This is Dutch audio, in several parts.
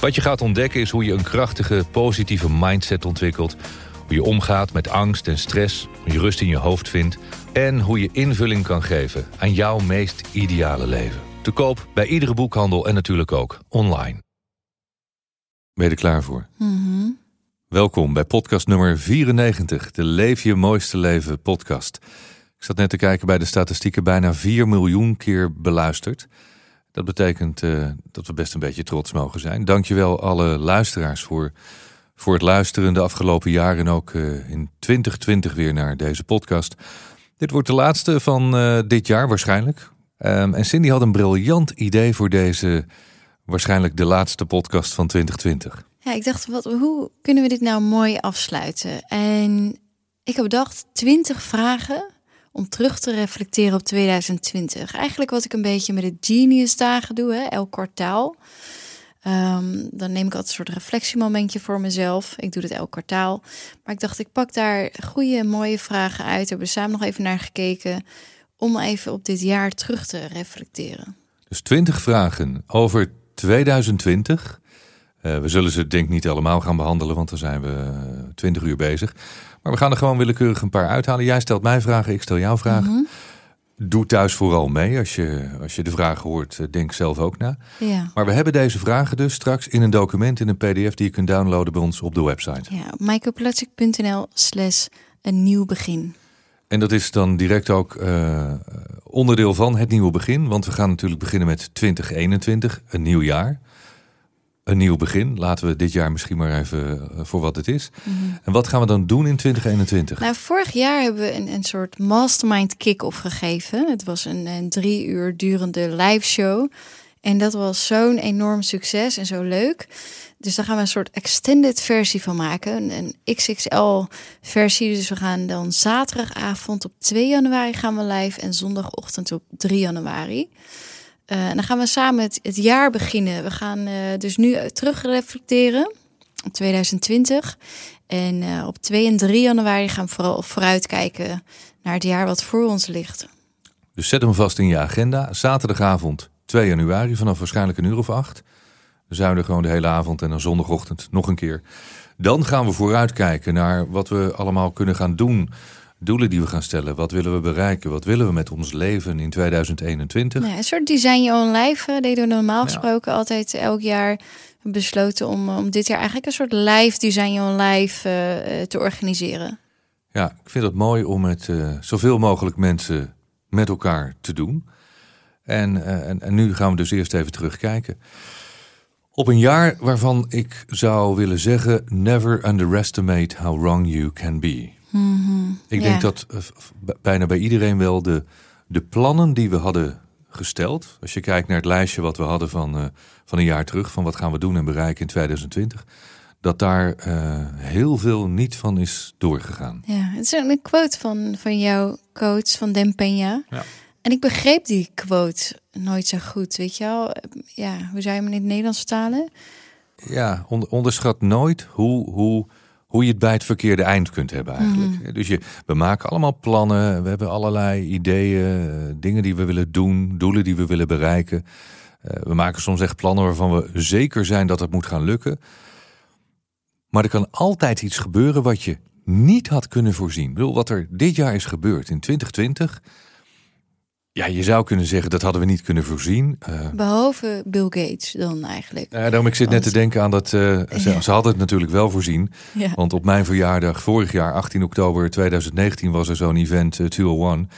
Wat je gaat ontdekken is hoe je een krachtige, positieve mindset ontwikkelt. Hoe je omgaat met angst en stress, hoe je rust in je hoofd vindt... en hoe je invulling kan geven aan jouw meest ideale leven. Te koop bij iedere boekhandel en natuurlijk ook online. Ben je er klaar voor? Welkom bij podcast nummer 94, de Leef je mooiste leven podcast. Ik zat net te kijken bij de statistieken, bijna 4 miljoen keer beluisterd. Dat betekent uh, dat we best een beetje trots mogen zijn. Dankjewel alle luisteraars voor, voor het luisteren de afgelopen jaren en ook uh, in 2020 weer naar deze podcast. Dit wordt de laatste van uh, dit jaar waarschijnlijk. Um, en Cindy had een briljant idee voor deze waarschijnlijk de laatste podcast van 2020. Ja, ik dacht, wat, hoe kunnen we dit nou mooi afsluiten? En ik heb bedacht 20 vragen om terug te reflecteren op 2020. Eigenlijk wat ik een beetje met de Genius dagen doe, hè, elk kwartaal. Um, dan neem ik altijd een soort reflectiemomentje voor mezelf. Ik doe dit elk kwartaal. Maar ik dacht, ik pak daar goede, mooie vragen uit. We hebben samen nog even naar gekeken. Om even op dit jaar terug te reflecteren. Dus 20 vragen over 2020. Uh, we zullen ze denk ik niet allemaal gaan behandelen, want dan zijn we 20 uur bezig. Maar we gaan er gewoon willekeurig een paar uithalen. Jij stelt mij vragen, ik stel jou vragen. Mm -hmm. Doe thuis vooral mee. Als je, als je de vragen hoort, denk zelf ook na. Ja. Maar we hebben deze vragen dus straks in een document, in een pdf... die je kunt downloaden bij ons op de website. Ja, mycoplastic.nl slash een nieuw begin. En dat is dan direct ook uh, onderdeel van het nieuwe begin. Want we gaan natuurlijk beginnen met 2021, een nieuw jaar een nieuw begin. Laten we dit jaar misschien maar even voor wat het is. Mm -hmm. En wat gaan we dan doen in 2021? Nou, vorig jaar hebben we een, een soort mastermind kick-off gegeven. Het was een, een drie uur durende live show. En dat was zo'n enorm succes en zo leuk. Dus daar gaan we een soort extended versie van maken. Een XXL versie. Dus we gaan dan zaterdagavond op 2 januari gaan we live. En zondagochtend op 3 januari. En dan gaan we samen het, jaar beginnen. We gaan uh, dus nu terug reflecteren op 2020. En op 2 en 3 januari gaan we vooral vooruitkijken naar het jaar wat voor ons ligt. Dus zet hem vast in je agenda. Zaterdagavond 2 januari vanaf waarschijnlijk een uur of acht. We er gewoon de hele avond en dan zondagochtend nog een keer. Dan gaan we vooruitkijken naar wat we allemaal kunnen gaan doen doelen die we gaan stellen. Wat willen we bereiken? Wat willen we met ons leven in 2021? Ja, een soort design your own life. Uh, deden we normaal gesproken ja. altijd elk jaar besloten om, om dit jaar eigenlijk een soort live design your own life uh, te organiseren. Ja, ik vind het mooi om met uh, zoveel mogelijk mensen met elkaar te doen. En, en, en nu gaan we dus eerst even terugkijken. Op een jaar waarvan ik zou willen zeggen: never underestimate how wrong you can be. Mm -hmm. Ik denk dat uh, bijna bij iedereen wel de, de plannen die we hadden gesteld. Als je kijkt naar het lijstje wat we hadden van, uh, van een jaar terug, van wat gaan we doen en bereiken in 2020. Dat daar uh, heel veel niet van is doorgegaan. Ja, het is een quote van, van jouw coach van Dempeña. Ja. En ik begreep die quote nooit zo goed, weet je wel. Ja, hoe zou je hem in het Nederlands vertalen? Ja, on onderschat nooit hoe, hoe, hoe je het bij het verkeerde eind kunt hebben eigenlijk. Mm -hmm. Dus je, we maken allemaal plannen, we hebben allerlei ideeën, dingen die we willen doen, doelen die we willen bereiken. Uh, we maken soms echt plannen waarvan we zeker zijn dat het moet gaan lukken. Maar er kan altijd iets gebeuren wat je niet had kunnen voorzien. Ik bedoel, wat er dit jaar is gebeurd in 2020... Ja, je zou kunnen zeggen dat hadden we niet kunnen voorzien. Uh, Behalve Bill Gates dan eigenlijk. Uh, daarom ik zit Want, net te denken aan dat. Uh, ze, ja. ze hadden het natuurlijk wel voorzien. Ja. Want op mijn verjaardag vorig jaar, 18 oktober 2019, was er zo'n event uh, 201.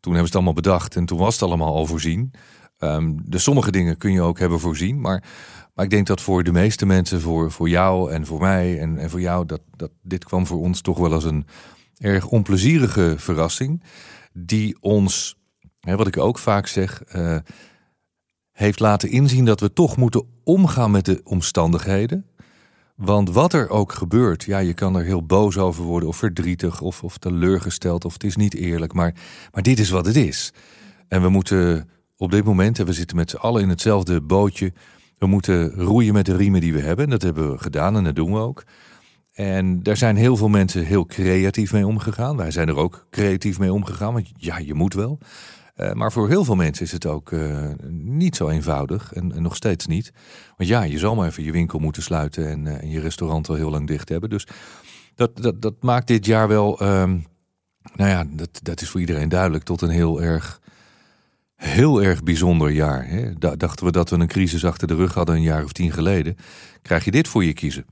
Toen hebben ze het allemaal bedacht en toen was het allemaal al voorzien. Um, dus sommige dingen kun je ook hebben voorzien. Maar, maar ik denk dat voor de meeste mensen, voor, voor jou en voor mij en, en voor jou, dat, dat dit kwam voor ons toch wel als een erg onplezierige verrassing. Die ons Wat ik ook vaak zeg, uh, heeft laten inzien dat we toch moeten omgaan met de omstandigheden. Want wat er ook gebeurt, ja, je kan er heel boos over worden, of verdrietig, of, of teleurgesteld, of het is niet eerlijk. Maar, maar dit is wat het is. En we moeten op dit moment, en we zitten met z'n allen in hetzelfde bootje, we moeten roeien met de riemen die we hebben. En dat hebben we gedaan en dat doen we ook. En daar zijn heel veel mensen heel creatief mee omgegaan. Wij zijn er ook creatief mee omgegaan, want ja, je moet wel. Uh, maar voor heel veel mensen is het ook uh, niet zo eenvoudig en, nog steeds niet. Want ja, je zal maar even je winkel moeten sluiten en, uh, en je restaurant al heel lang dicht hebben. Dus dat, dat, dat maakt dit jaar wel, um, nou ja, dat, dat is voor iedereen duidelijk, tot een heel erg, heel erg bijzonder jaar. Hè? Dachten we dat we een crisis achter de rug hadden een jaar of tien geleden, krijg je dit voor je kiezen.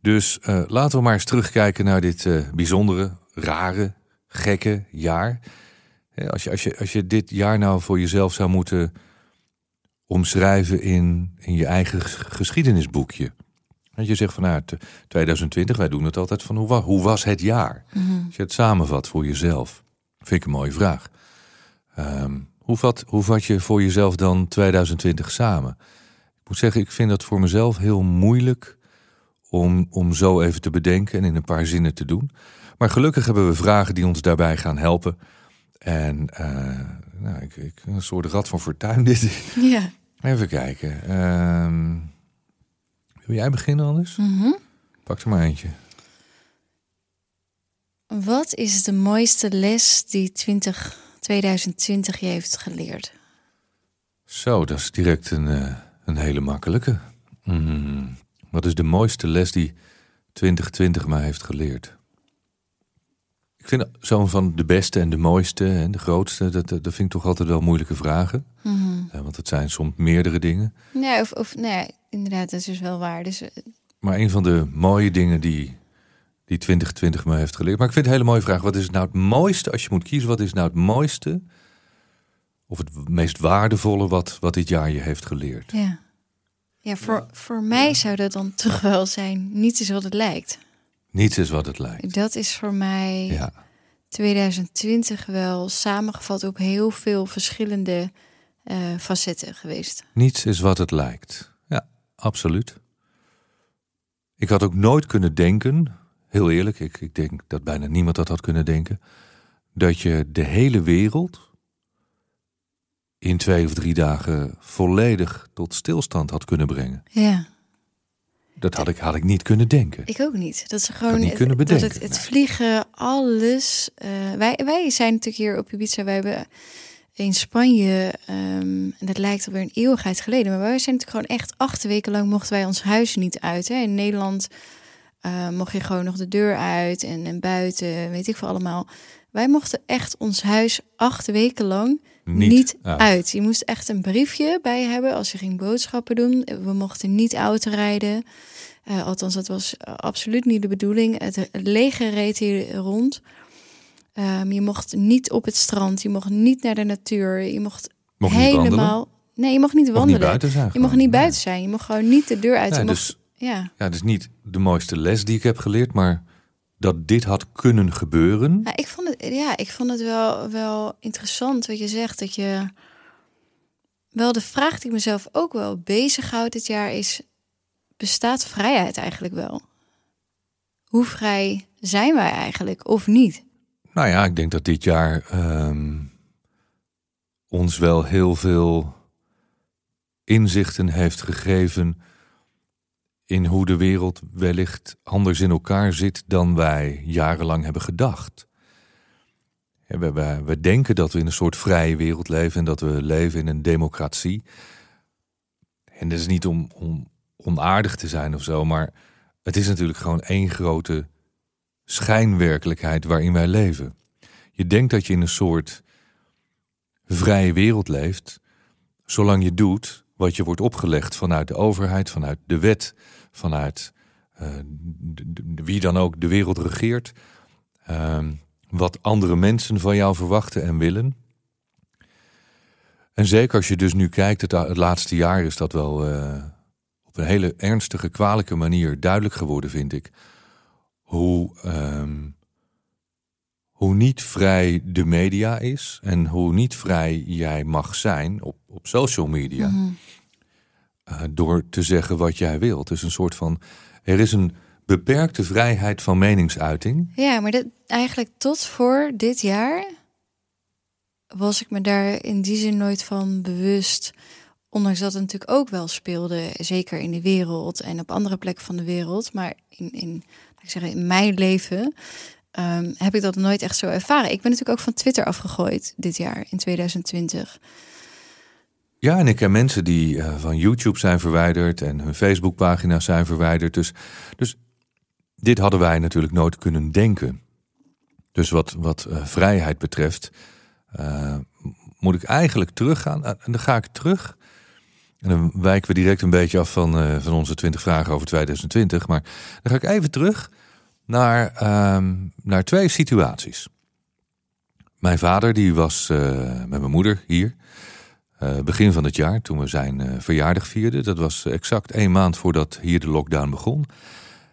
Dus laten we maar eens terugkijken naar dit bijzondere, rare, gekke jaar. Als je, als, je, als je dit jaar nou voor jezelf zou moeten omschrijven in, in je eigen geschiedenisboekje. Dat je zegt van nou, 2020, wij doen het altijd van hoe, was, hoe was het jaar? Mhm. Als je het samenvat voor jezelf, vind ik een mooie vraag. Ehm, hoe, vat, hoe vat je voor jezelf dan 2020 samen? Ik moet zeggen, ik vind dat voor mezelf heel moeilijk om, om zo even te bedenken en in een paar zinnen te doen. Maar gelukkig hebben we vragen die ons daarbij gaan helpen. En uh, nou, ik, ik, een soort rad van fortuin dit. Ja. Even kijken. Uh, wil jij beginnen anders? Mm Pak er maar eentje. Wat is de mooiste les die 20, 2020 je heeft geleerd? Zo, dat is direct een, uh, een hele makkelijke. Mm. Wat is de mooiste les die 2020 mij heeft geleerd? Ik vind zo'n van de beste en de mooiste en de grootste, dat, dat vind ik toch altijd wel moeilijke vragen. Mm Ja, want het zijn soms meerdere dingen. Nee, of, of nee, inderdaad, dat is dus wel waar. Dus, eh, Maar een van de mooie dingen die, die 2020 me heeft geleerd. Maar ik vind het een hele mooie vraag. Wat is nou het mooiste, als je moet kiezen, wat is nou het mooiste of het meest waardevolle wat, wat dit jaar je heeft geleerd? ja. Ja, voor, voor mij zou dat dan toch wel zijn, niets is wat het lijkt. Niets is wat het lijkt. Dat is voor mij Ja, 2020 wel samengevat op heel veel verschillende eh, facetten geweest. niets is wat het lijkt. Ja, absoluut. Ik had ook nooit kunnen denken, heel eerlijk, ik, ik denk dat bijna niemand dat had kunnen denken, dat je de hele wereld in twee of drie dagen volledig tot stilstand had kunnen brengen. Ja, Dat had ik, had ik niet kunnen denken. ik ook niet. Dat ze gewoon niet het- kunnen dat bedenken, het, het nee. vliegen, alles. eh, wij, wij zijn natuurlijk hier op Ibiza. Wij hebben in Spanje, ehm, en dat lijkt alweer een eeuwigheid geleden, maar wij zijn natuurlijk gewoon echt acht weken lang mochten wij ons huis niet uit. Hè. In Nederland eh, mocht je gewoon nog de deur uit en, en buiten, weet ik veel allemaal. Wij mochten echt ons huis acht weken lang niet, uit. uit. Je moest echt een briefje bij hebben als je ging boodschappen doen. We mochten niet auto rijden. Eh, althans, dat was eh, absoluut niet de bedoeling. Het, leger reed hier rond. Ehm, je mocht niet op het strand. Je mocht niet naar de natuur. Je mocht, helemaal. Nee, je mocht niet Mocht wandelen. niet buiten zijn. je mocht niet buiten zijn. Je mocht gewoon niet de deur uit. Nee, je mocht, dus ja. ja, dus niet de mooiste les die ik heb geleerd, maar dat dit had kunnen gebeuren. Ja, ik vond het, ja, ik vond het wel, wel interessant wat je zegt. Dat je wel de vraag die ik mezelf ook wel bezighoudt dit jaar is: bestaat vrijheid eigenlijk wel? Hoe vrij zijn wij eigenlijk of niet? Nou ja, ik denk dat dit jaar ehm, ons wel heel veel inzichten heeft gegeven in hoe de wereld wellicht anders in elkaar zit dan wij jarenlang hebben gedacht. We, we, we denken dat we in een soort vrije wereld leven en dat we leven in een democratie. En dat is niet om, om onaardig te zijn of zo, maar het is natuurlijk gewoon één grote schijnwerkelijkheid waarin wij leven. Je denkt dat je in een soort vrije wereld leeft, zolang je doet wat je wordt opgelegd vanuit de overheid, vanuit de wet, vanuit eh, wie dan ook de wereld regeert, ehm, wat andere mensen van jou verwachten en willen. En zeker als je dus nu kijkt, het, het laatste jaar is dat wel eh, op een hele ernstige, kwalijke manier duidelijk geworden, vind ik. Hoe, ehm, hoe niet vrij de media is en hoe niet vrij jij mag zijn op, op social media. Mhm. eh, door te zeggen wat jij wilt. Dus een soort van. Er is een beperkte vrijheid van meningsuiting. Ja, maar dat, eigenlijk tot voor dit jaar was ik me daar in die zin nooit van bewust. Ondanks dat het natuurlijk ook wel speelde, zeker in de wereld en op andere plekken van de wereld. Maar in, in, laat ik zeggen, in mijn leven ehm, heb ik dat nooit echt zo ervaren. Ik ben natuurlijk ook van Twitter afgegooid dit jaar, in 2020. Ja, en ik ken mensen die eh, van YouTube zijn verwijderd en hun Facebookpagina's zijn verwijderd. Dus, dus dit hadden wij natuurlijk nooit kunnen denken. Dus wat, wat eh, vrijheid betreft, eh, moet ik eigenlijk teruggaan. En dan ga ik terug. En dan wijken we direct een beetje af van, van onze 20 vragen over 2020. Maar dan ga ik even terug naar, ehm, naar twee situaties. Mijn vader die was met mijn moeder hier. Eh, begin van het jaar, toen we zijn eh, verjaardag vierden. Dat was exact één maand voordat hier de lockdown begon.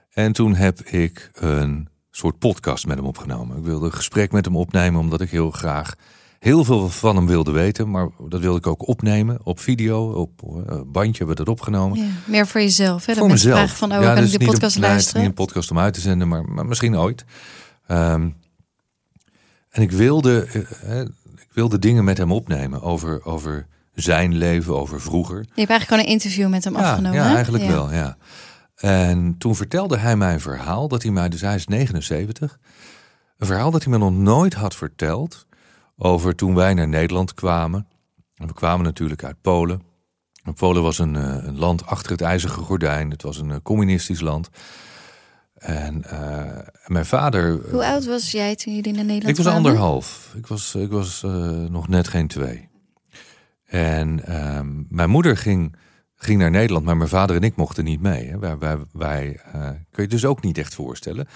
En toen heb ik een soort podcast met hem opgenomen. Ik wilde een gesprek met hem opnemen, omdat ik heel graag heel veel van hem wilde weten. Maar dat wilde ik ook opnemen op video, op eh, bandje hebben we dat opgenomen. Ja, meer voor jezelf. Hè? Voor mezelf. vragen van, oh, Ja, kan ik is de podcast een, nee, het is luisteren? niet een podcast om uit te zenden, maar, maar misschien ooit. Ehm, en ik wilde, ik wilde dingen met hem opnemen over, over zijn leven, over vroeger. Je hebt eigenlijk gewoon een interview met hem Ja, afgenomen. ja eigenlijk Ja. wel, ja. En toen vertelde hij mij een verhaal dat hij mij, dus hij is 79, een verhaal dat hij me nog nooit had verteld over toen wij naar Nederland kwamen. En we kwamen natuurlijk uit Polen. En Polen was een, eh, een land achter het ijzeren gordijn. Het was een eh, communistisch land. En eh, mijn vader. Hoe oud was jij toen jullie naar Nederland ik was kwamen? anderhalf. Ik was, ik was nog net geen twee. En ehm, mijn moeder ging, ging naar Nederland, maar mijn vader en ik mochten niet mee. Hè. Wij, wij, eh, kun je dus ook niet echt voorstellen.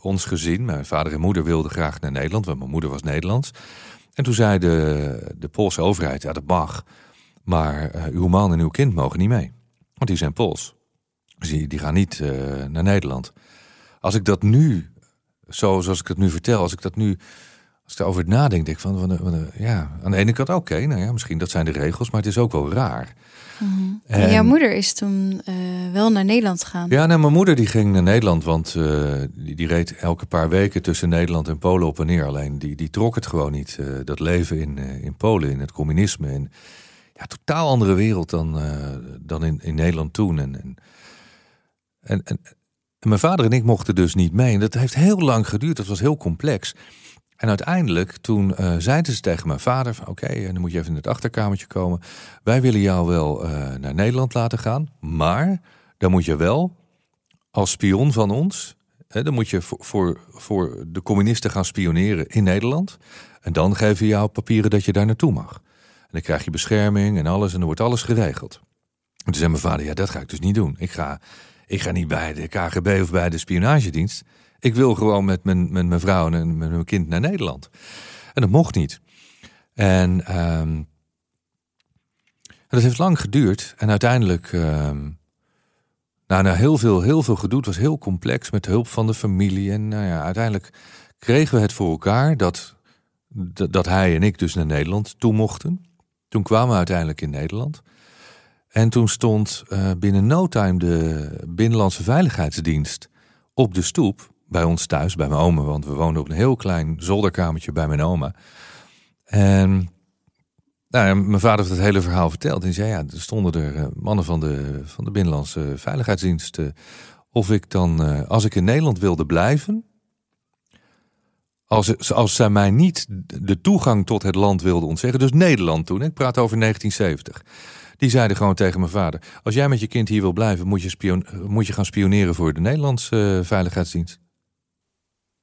Ons gezin, mijn vader en moeder wilden graag naar Nederland, want mijn moeder was Nederlands. En toen zei de, de Poolse overheid, ja dat mag, maar eh, uw man en uw kind mogen niet mee. Want die zijn Pools. Dus die, die gaan niet eh, naar Nederland. Als ik dat nu, zo, zoals ik het nu vertel, als ik dat nu, als ik daarover nadenk, denk ik van, van, van, ja, aan de ene kant oké, nou ja, misschien dat zijn de regels, maar het is ook wel raar. Mhm. En- En jouw moeder is toen eh, wel naar Nederland gegaan. Ja, nou, mijn moeder die ging naar Nederland, want eh, die, die reed elke paar weken tussen Nederland en Polen op en neer. Alleen die, die trok het gewoon niet, eh, dat leven in, in Polen, in het communisme. En ja, totaal andere wereld dan, dan in, in Nederland toen. En, en, en, en, en mijn vader en ik mochten dus niet mee. En dat heeft heel lang geduurd, dat was heel complex. En uiteindelijk, toen eh, zeiden ze tegen mijn vader: van oké, en dan moet je even in het achterkamertje komen. Wij willen jou wel eh, naar Nederland laten gaan, maar dan moet je wel als spion van ons, hè, dan moet je voor, voor, voor de communisten gaan spioneren in Nederland. En dan geven we jou papieren dat je daar naartoe mag. En dan krijg je bescherming en alles en dan wordt alles geregeld. En toen zei mijn vader, ja dat ga ik dus niet doen. Ik ga, ik ga niet bij de KGB of bij de spionagedienst. Ik wil gewoon met mijn, met mijn vrouw en met mijn kind naar Nederland. En dat mocht niet. En ehm, dat heeft lang geduurd. En uiteindelijk, ehm, nou, na heel veel, heel veel gedoe, het was heel complex met hulp van de familie. En nou ja, uiteindelijk kregen we het voor elkaar dat, dat, dat hij en ik dus naar Nederland toe mochten. Toen kwamen we uiteindelijk in Nederland. En toen stond eh, binnen no time de Binnenlandse Veiligheidsdienst op de stoep bij ons thuis, bij mijn oma. Want we woonden op een heel klein zolderkamertje bij mijn oma. En nou, mijn vader heeft het hele verhaal verteld. En zei, ja, er stonden er eh, mannen van de, van de Binnenlandse Veiligheidsdienst. of ik dan, eh, als ik in Nederland wilde blijven... Als, als zij mij niet de toegang tot het land wilden ontzeggen... dus Nederland toen, ik praat over 1970... Die zeiden gewoon tegen mijn vader: Als jij met je kind hier wil blijven, moet je, spion moet je gaan spioneren voor de Nederlandse eh, Veiligheidsdienst.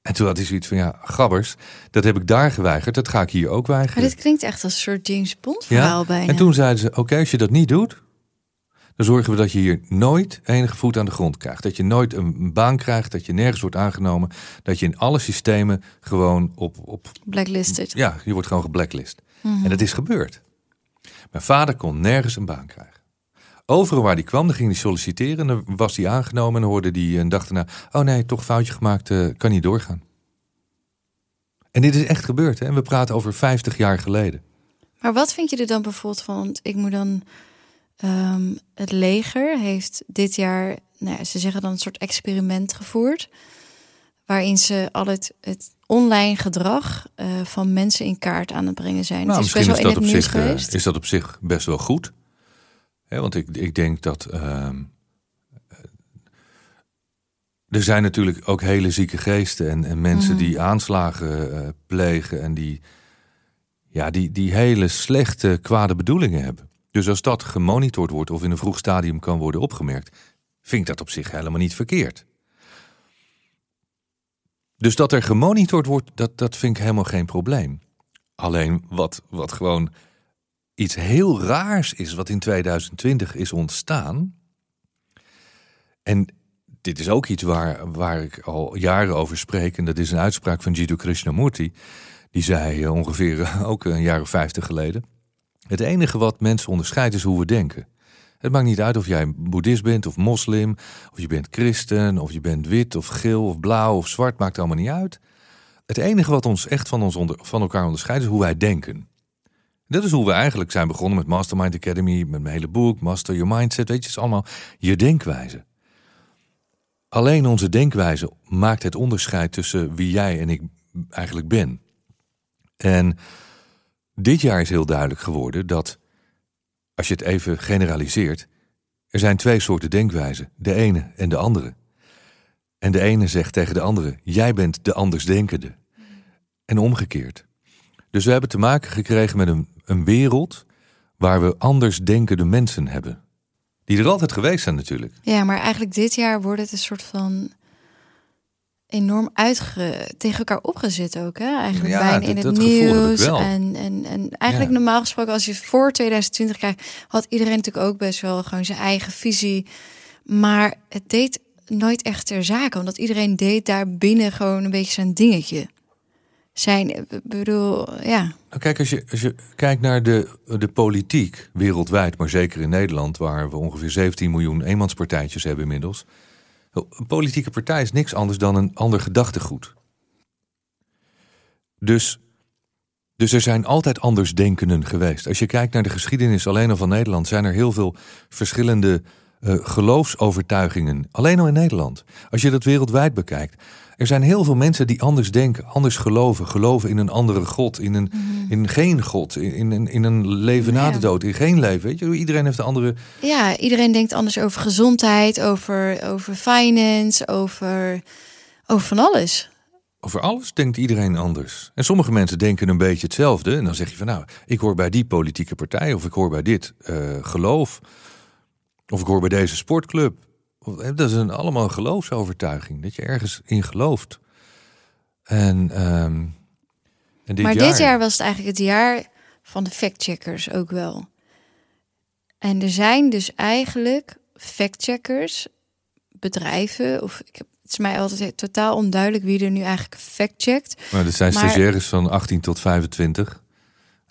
En toen had hij zoiets van: Ja, gabbers, dat heb ik daar geweigerd, dat ga ik hier ook Maar weigeren. dit klinkt echt als een soort James Bond verhaal bijna. En toen zeiden ze: Oké, als je dat niet doet, dan zorgen we dat je hier nooit enige voet aan de grond krijgt. Dat je nooit een baan krijgt, dat je nergens wordt aangenomen. Dat je in alle systemen gewoon op. op Blacklisted. ja, je wordt gewoon geblacklist. Mhm. En dat is gebeurd. Mijn vader kon nergens een baan krijgen. Overal waar hij kwam, dan ging hij solliciteren. En dan was hij aangenomen en hoorde hij een dag daarna... oh nee, toch foutje gemaakt, eh, kan niet doorgaan. En dit is echt gebeurd, hè? En we praten over 50 jaar geleden. Maar wat vind je er dan bijvoorbeeld van? Want ik moet dan. ehm, het leger heeft dit jaar, nou ja, ze zeggen dan een soort experiment gevoerd. Waarin ze al het, het online gedrag eh, van mensen in kaart aan het brengen zijn. Nou, het is misschien best is wel dat, in op het zich, eh, is dat op zich best wel goed. Want ik, ik denk dat. ehm, eh, er zijn natuurlijk ook hele zieke geesten en, en mensen die aanslagen eh, plegen en die, ja, die, die hele slechte, kwade bedoelingen hebben. Dus als dat gemonitord wordt of in een vroeg stadium kan worden opgemerkt, vind ik dat op zich helemaal niet verkeerd. Dus dat er gemonitord wordt, dat, dat vind ik helemaal geen probleem. Alleen wat, wat gewoon iets heel raars is, wat in 2020 is ontstaan. En dit is ook iets waar, waar ik al jaren over spreek. En dat is een uitspraak van Jiddu Krishnamurti. Die zei eh, ongeveer eh, ook een jaar of vijftig geleden. Het enige wat mensen onderscheidt is hoe we denken. Het maakt niet uit of jij boeddhist bent of moslim, of je bent christen, of je bent wit of geel of blauw of zwart, maakt allemaal niet uit. Het enige wat ons echt van, ons onder, van elkaar onderscheidt is hoe wij denken. Dat is hoe we eigenlijk zijn begonnen met Mastermind Academy, met mijn hele boek, Master Your Mindset. Weet je, het is allemaal je denkwijze. Alleen onze denkwijze maakt het onderscheid tussen wie jij en ik eigenlijk ben. En dit jaar is heel duidelijk geworden dat, als je het even generaliseert, er zijn twee soorten denkwijzen, de ene en de andere. En de ene zegt tegen de andere: Jij bent de andersdenkende. En omgekeerd. Dus we hebben te maken gekregen met een, een wereld waar we andersdenkende mensen hebben. Die er altijd geweest zijn, natuurlijk. Ja, maar eigenlijk dit jaar wordt het een soort van enorm uitge tegen elkaar opgezet ook, hè? Eigenlijk Ja, bijna in dat- het dat nieuws. En, en, en eigenlijk Ja. normaal gesproken, als je voor 2020 kijkt, had iedereen natuurlijk ook best wel gewoon zijn eigen visie. Maar het deed nooit echt ter zake, omdat iedereen deed daar binnen gewoon een beetje zijn dingetje. Zijn, ik bedoel, ja. Nou, kijk, als je, als je kijkt naar de, de politiek wereldwijd, maar zeker in Nederland, waar we ongeveer 17 miljoen eenmanspartijtjes hebben inmiddels. Een politieke partij is niks anders dan een ander gedachtegoed. Dus, dus er zijn altijd andersdenkenden geweest. Als je kijkt naar de geschiedenis alleen al van Nederland, zijn er heel veel verschillende eh, geloofsovertuigingen. Alleen al in Nederland. Als je dat wereldwijd bekijkt. Er zijn heel veel mensen die anders denken, anders geloven. Geloven in een andere God, in, een, in geen God, in, in, een- in een leven na de dood, in geen leven. Weet je, iedereen heeft een andere. Ja, iedereen denkt anders over gezondheid, over, over finance, over, over van alles. Over alles denkt iedereen anders. En sommige mensen denken een beetje hetzelfde. En dan zeg je van nou, ik hoor bij die politieke partij, of ik hoor bij dit eh, geloof, of ik hoor bij deze sportclub. Dat is een, allemaal een geloofsovertuiging, dat je ergens in gelooft. En, ehm, en dit maar jaar, dit jaar was het eigenlijk het jaar van de factcheckers ook wel. En er zijn dus eigenlijk factcheckers, bedrijven, of ik heb, het is mij altijd totaal onduidelijk wie er nu eigenlijk factcheckt. Maar dat zijn maar- stagiaires van 18 tot 25.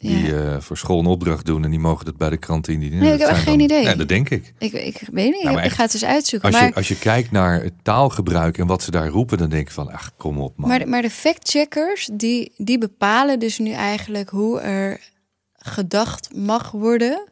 Die Ja. eh, voor school een opdracht doen en die mogen dat bij de krant indienen. Nee, ik heb echt geen dan- idee. Ja, dat denk ik. Ik, ik weet niet, Nou, ik echt, ga het dus uitzoeken. Als maar, je, als je kijkt naar het taalgebruik en wat ze daar roepen, dan denk ik van, ach, kom op man. maar, de, maar de factcheckers, die, die bepalen dus nu eigenlijk hoe er gedacht mag worden.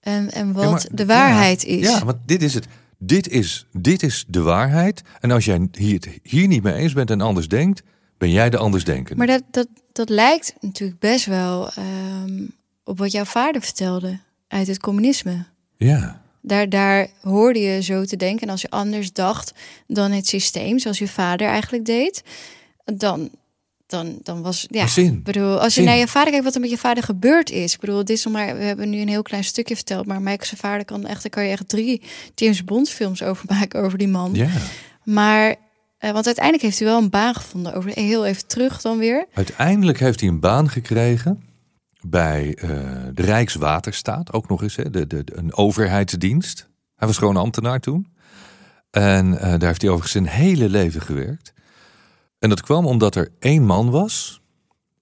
En, en wat Ja, maar- de waarheid is. Ja, want dit is het. Dit is, dit is de waarheid. En als jij hier, het hier niet mee eens bent en anders denkt, ben jij de andersdenkende. Maar dat, dat, dat lijkt natuurlijk best wel ehm, op wat jouw vader vertelde uit het communisme. Ja. Daar, daar hoorde je zo te denken. En als je anders dacht dan het systeem, zoals je vader eigenlijk deed, dan, dan, dan was ja. Zin. Bedoel, als je Zin. naar je vader kijkt, wat er met je vader gebeurd is. Ik bedoel, dit is nog maar, we hebben nu een heel klein stukje verteld, maar Michael zijn vader kan echt, daar kan je echt drie James Bond films over maken over die man. ja. Maar, eh, want uiteindelijk heeft hij wel een baan gevonden. Over heel even terug dan weer. Uiteindelijk heeft hij een baan gekregen bij eh, de Rijkswaterstaat. Ook nog eens, hè, de, de, een overheidsdienst. Hij was gewoon ambtenaar toen. En eh, daar heeft hij overigens zijn hele leven gewerkt. En dat kwam omdat er één man was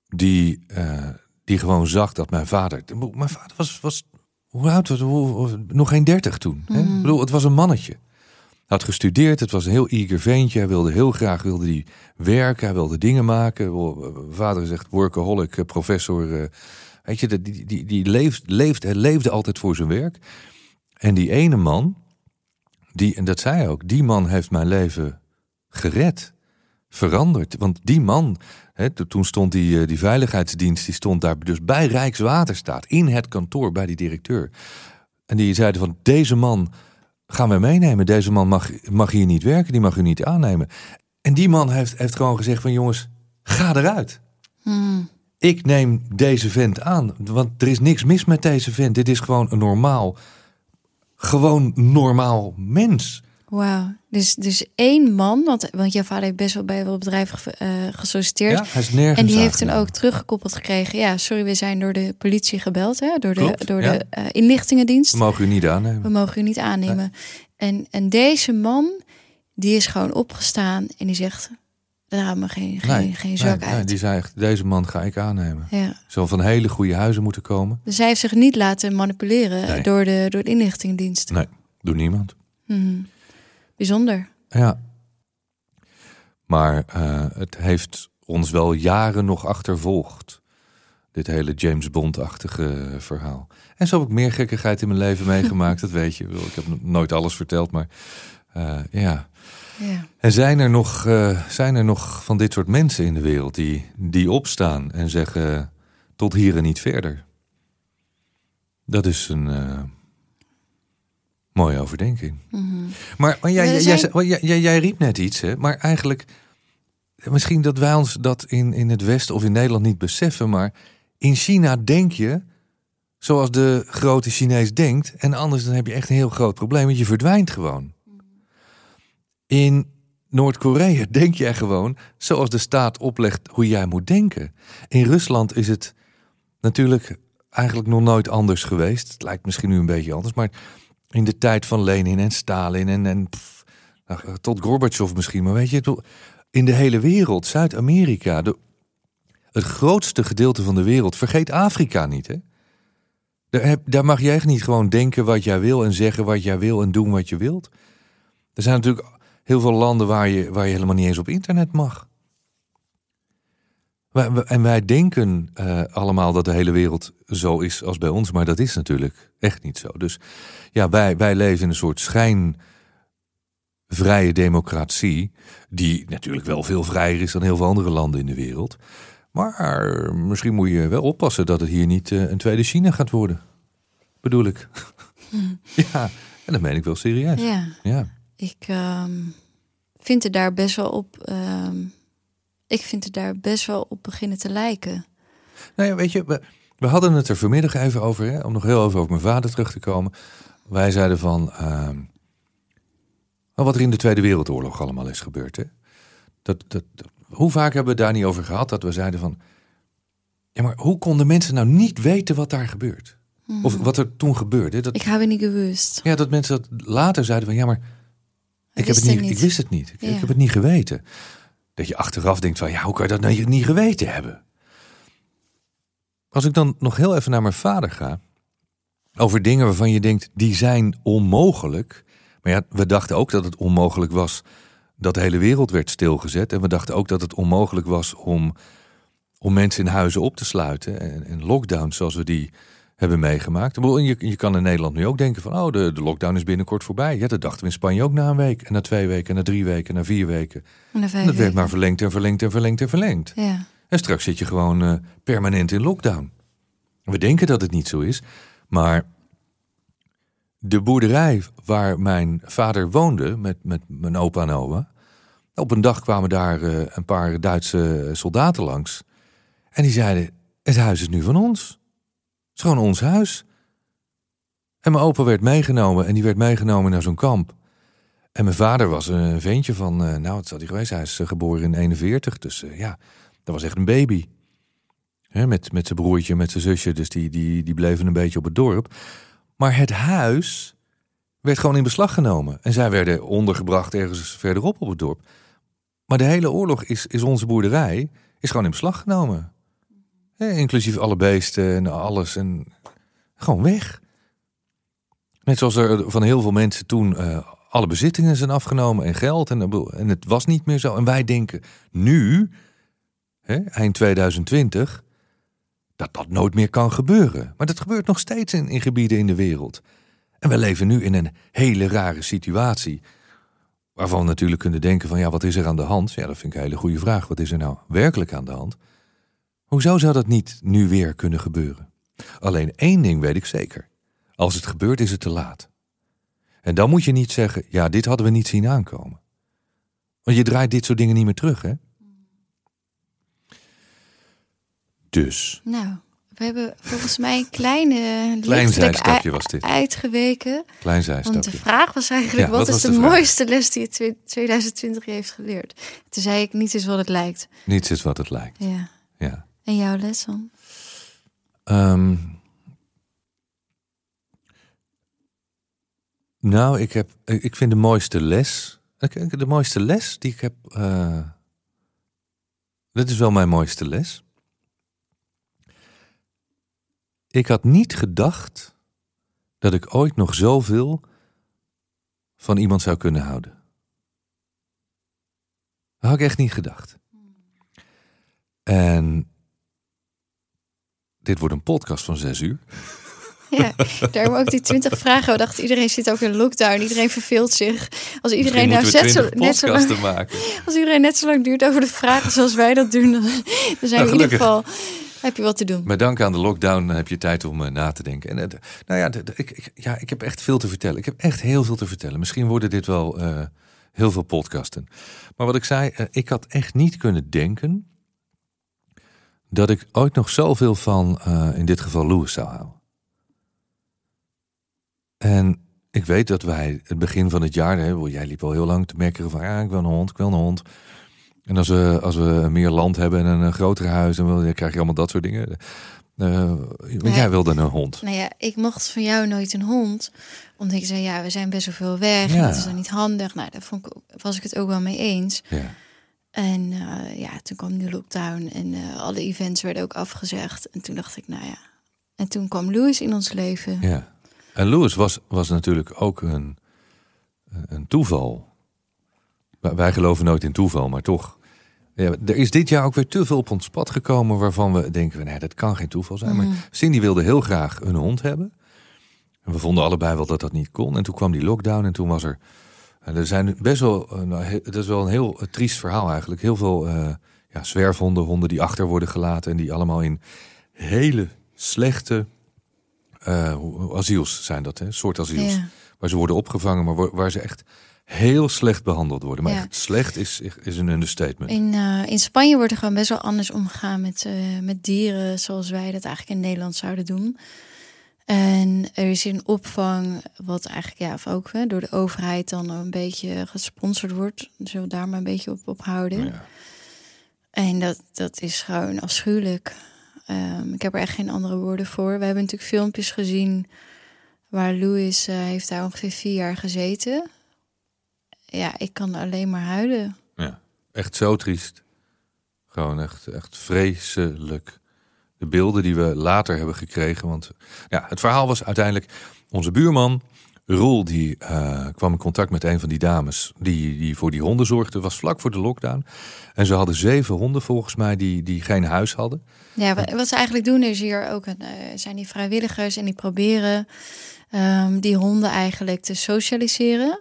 die, eh, die gewoon zag dat mijn vader... Mijn vader was, was hoe oud was Nog geen dertig toen. Hè? Ik bedoel, het was een mannetje. Had gestudeerd, het was een heel eager ventje. Hij wilde heel graag wilde die werken, hij wilde dingen maken. Vader zegt workaholic, eh, professor. eh, Weet je, die, die, die leeft, leefde altijd voor zijn werk. En die ene man, die, en dat zei hij ook, die man heeft mijn leven gered, veranderd. Want die man, toen stond die, eh, die veiligheidsdienst, die stond daar dus bij Rijkswaterstaat, in het kantoor bij die directeur. En die zeiden van, deze man gaan we meenemen. Deze man mag, mag hier niet werken, die mag u niet aannemen. En die man heeft, heeft gewoon gezegd van, jongens, ga eruit. Hmm. Ik neem deze vent aan, want er is niks mis met deze vent. Dit is gewoon een normaal, gewoon normaal mens. Wauw. Dus, dus één man, want, want jouw vader heeft best wel bij wel bedrijven eh, gesolliciteerd. Ja, hij is nergens en die heeft aangenomen. ook teruggekoppeld gekregen. Ja, sorry, we zijn door de politie gebeld, hè? door de, Klopt, door ja. de eh, inlichtingendienst. We mogen u niet aannemen. We mogen u niet aannemen. En, en deze man, die is gewoon opgestaan en die zegt, daar haal me geen, geen, geen zak nee, uit. nee, die zei echt, deze man ga ik aannemen. Ja. Zal van hele goede huizen moeten komen. Dus hij heeft zich niet laten manipuleren door, de, door de inlichtingendienst. Nee, door niemand. Mhm. Bijzonder. Ja. Maar eh, het heeft ons wel jaren nog achtervolgd. Dit hele James Bond-achtige verhaal. En zo heb ik meer gekkigheid in mijn leven meegemaakt, dat weet je. Ik heb nooit alles verteld, maar eh, ja. Ja. En zijn er, nog, eh, zijn er nog van dit soort mensen in de wereld die, die opstaan en zeggen tot hier en niet verder? Dat is een mooie overdenking. Mhm. Maar, maar jij, We jij, zijn- jij, jij, jij, jij riep net iets, hè? maar eigenlijk misschien dat wij ons dat in, in het Westen of in Nederland niet beseffen, maar in China denk je zoals de grote Chinees denkt en anders dan heb je echt een heel groot probleem, want je verdwijnt gewoon. In Noord-Korea denk jij gewoon zoals de staat oplegt hoe jij moet denken. In Rusland is het natuurlijk eigenlijk nog nooit anders geweest. Het lijkt misschien nu een beetje anders, maar in de tijd van Lenin en Stalin en, en nou, tot Gorbachev misschien. Maar weet je, in de hele wereld, Zuid-Amerika, het grootste gedeelte van de wereld, vergeet Afrika niet. Hè? Daar, heb, daar mag jij niet gewoon denken wat jij wil en zeggen wat jij wil en doen wat je wilt. Er zijn natuurlijk heel veel landen waar je, waar je helemaal niet eens op internet mag. En wij denken eh, allemaal dat de hele wereld zo is als bij ons, maar dat is natuurlijk echt niet zo. Dus ja, wij, wij leven in een soort schijnvrije democratie, die natuurlijk wel veel vrijer is dan heel veel andere landen in de wereld. Maar misschien moet je wel oppassen dat het hier niet eh, een tweede China gaat worden. Bedoel ik. ja, en dat meen ik wel serieus. ja. Ja. Ik ehm, vind het daar best wel op. ehm, ik vind het daar best wel op beginnen te lijken. Nou ja, weet je, we, hadden het er vanmiddag even over, hè, om nog heel even over mijn vader terug te komen. Wij zeiden van, ehm, wat er in de Tweede Wereldoorlog allemaal is gebeurd. Hè? Dat, dat, dat- hoe vaak hebben we het daar niet over gehad dat we zeiden van, ja, maar hoe konden mensen nou niet weten wat daar gebeurt? Of wat er toen gebeurde? Dat, Ik habe niet gewust. ja, dat mensen dat later zeiden van, ja, maar ik, heb wist het het niet, ik wist het niet. Ik, ik heb het niet geweten. Dat je achteraf denkt van, ja, hoe kan je dat nou niet geweten hebben? Als ik dan nog heel even naar mijn vader ga, over dingen waarvan je denkt, die zijn onmogelijk. Maar ja, we dachten ook dat het onmogelijk was dat de hele wereld werd stilgezet. En we dachten ook dat het onmogelijk was om, om mensen in huizen op te sluiten. En, en lockdowns zoals we die hebben meegemaakt. Je, je kan in Nederland nu ook denken van, oh, de, de lockdown is binnenkort voorbij. Ja, dat dachten we in Spanje ook na een week. En na twee weken, en na drie weken, en na vier weken. En dat werd maar verlengd en verlengd en verlengd en verlengd. Ja. En straks zit je gewoon eh, permanent in lockdown. We denken dat het niet zo is, maar de boerderij waar mijn vader woonde met, met mijn opa en oma. Op een dag kwamen daar eh, een paar Duitse soldaten langs. En die zeiden, het huis is nu van ons. Het is gewoon ons huis. En mijn opa werd meegenomen en die werd meegenomen naar zo'n kamp. En mijn vader was een ventje van, eh, nou, wat zal hij geweest? Hij is eh, geboren in 41, dus eh, ja, dat was echt een baby. Met, met zijn broertje, met zijn zusje, dus die, die, die bleven een beetje op het dorp. Maar het huis werd gewoon in beslag genomen. En zij werden ondergebracht ergens verderop op het dorp. Maar de hele oorlog is, is onze boerderij is gewoon in beslag genomen. Inclusief alle beesten en alles. En gewoon weg. Net zoals er van heel veel mensen toen eh, alle bezittingen zijn afgenomen en geld. En, en het was niet meer zo. En wij denken nu, eind 2020, dat dat nooit meer kan gebeuren. Maar dat gebeurt nog steeds in, in gebieden in de wereld. En we leven nu in een hele rare situatie. Waarvan we natuurlijk kunnen denken van ja, wat is er aan de hand? Ja, dat vind ik een hele goede vraag. Wat is er nou werkelijk aan de hand? Hoezo zou dat niet nu weer kunnen gebeuren? Alleen één ding weet ik zeker. Als het gebeurt is het te laat. En dan moet je niet zeggen, ja, dit hadden we niet zien aankomen. Want je draait dit soort dingen niet meer terug, hè? Dus. Nou, we hebben volgens mij een kleine Klein zijstapje was dit. uitgeweken. Klein Want de zijstapje. vraag was eigenlijk, Ja, wat, wat is de, mooiste les die het 2020 je heeft geleerd? Toen zei ik, niet is wat het lijkt. Niets is wat het lijkt. Ja. Ja. En jouw les dan? Ehm, nou, ik, heb, ik vind de mooiste les. De mooiste les die ik heb. eh dit is wel mijn mooiste les. Ik had niet gedacht dat ik ooit nog zoveel van iemand zou kunnen houden. Dat had ik echt niet gedacht. En dit wordt een podcast van zes uur. Ja, daarom ook die 20 vragen. We dachten, iedereen zit ook in lockdown. Iedereen verveelt zich. Als iedereen nou net zo, moeten we net, zo 20 lang, maken. als iedereen net zo lang duurt over de vragen zoals wij dat doen, dan, dan zijn Nou, we in ieder gelukkig. geval heb je wat te doen. Met dank aan de lockdown heb je tijd om eh, na te denken. En, eh, nou ja, ik, ik, ja, ik heb echt veel te vertellen. Ik heb echt heel veel te vertellen. Misschien worden dit wel eh, heel veel podcasten. Maar wat ik zei, eh, ik had echt niet kunnen denken dat ik ooit nog zoveel van, eh, in dit geval Louis, zou houden. En ik weet dat wij het begin van het jaar, hè, jij liep al heel lang te merken van, ja, ik wil een hond, ik wil een hond. En als we, als we meer land hebben en een, eh, groter huis, dan, krijg je allemaal dat soort dingen. Nee. jij wilde een hond. Nou ja, ik mocht van jou nooit een hond. Omdat ik zei, ja, we zijn best wel veel weg. Ja. En dat is dan niet handig. Nou, daar vond ik, was ik het ook wel mee eens. Ja. En eh, ja, toen kwam de lockdown en alle events werden ook afgezegd. En toen dacht ik, nou ja. En toen kwam Louis in ons leven. ja. En Louis was, was natuurlijk ook een, een toeval. Wij geloven nooit in toeval, maar toch. Ja, er is dit jaar ook weer te veel op ons pad gekomen waarvan we denken, nee, dat kan geen toeval zijn. Mhm. Maar Cindy wilde heel graag een hond hebben. En we vonden allebei wel dat dat niet kon. En toen kwam die lockdown en toen was er... en er zijn best wel... eh, nou, he- Het is wel een heel eh, triest verhaal eigenlijk. Heel veel eh, ja, zwerfhonden, honden die achter worden gelaten... en die allemaal in hele slechte eh, hoe- asiels zijn dat, hè? soort asiels. Ja. Waar ze worden opgevangen, maar waar, waar ze echt heel slecht behandeld worden. Maar Ja. echt slecht is, is een understatement. In, eh, in Spanje wordt er gewoon best wel anders omgegaan met, eh, met dieren, zoals wij dat eigenlijk in Nederland zouden doen. En er is een opvang, wat eigenlijk ja, ook hè, door de overheid dan een beetje gesponsord wordt. Zullen we daar maar een beetje op, op houden. Ja. En dat, dat is gewoon afschuwelijk. Ehm, ik heb er echt geen andere woorden voor. We hebben natuurlijk filmpjes gezien waar Louis eh, heeft daar ongeveer vier jaar gezeten. Ja, ik kan alleen maar huilen. Ja, echt zo triest. Gewoon echt, echt vreselijk. De beelden die we later hebben gekregen. Want ja, het verhaal was uiteindelijk onze buurman. Roel die eh, kwam in contact met een van die dames die, die voor die honden zorgde. was vlak voor de lockdown. En ze hadden zeven honden volgens mij die, die geen huis hadden. Ja, wa- wat ze eigenlijk doen is hier ook een, eh, zijn die vrijwilligers en die proberen ehm, die honden eigenlijk te socialiseren.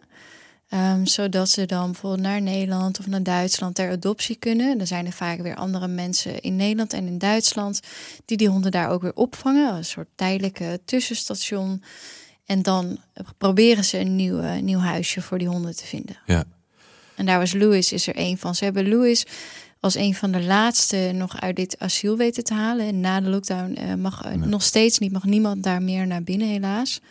Ehm, zodat ze dan bijvoorbeeld naar Nederland of naar Duitsland ter adoptie kunnen. Dan zijn er vaak weer andere mensen in Nederland en in Duitsland die die honden daar ook weer opvangen. Een soort tijdelijke tussenstation. En dan proberen ze een nieuw, nieuw huisje voor die honden te vinden. Ja. En daar was Louis is er een van. Ze hebben Louis als een van de laatste nog uit dit asiel weten te halen. En na de lockdown eh, mag nog steeds niet, mag niemand daar meer naar binnen helaas.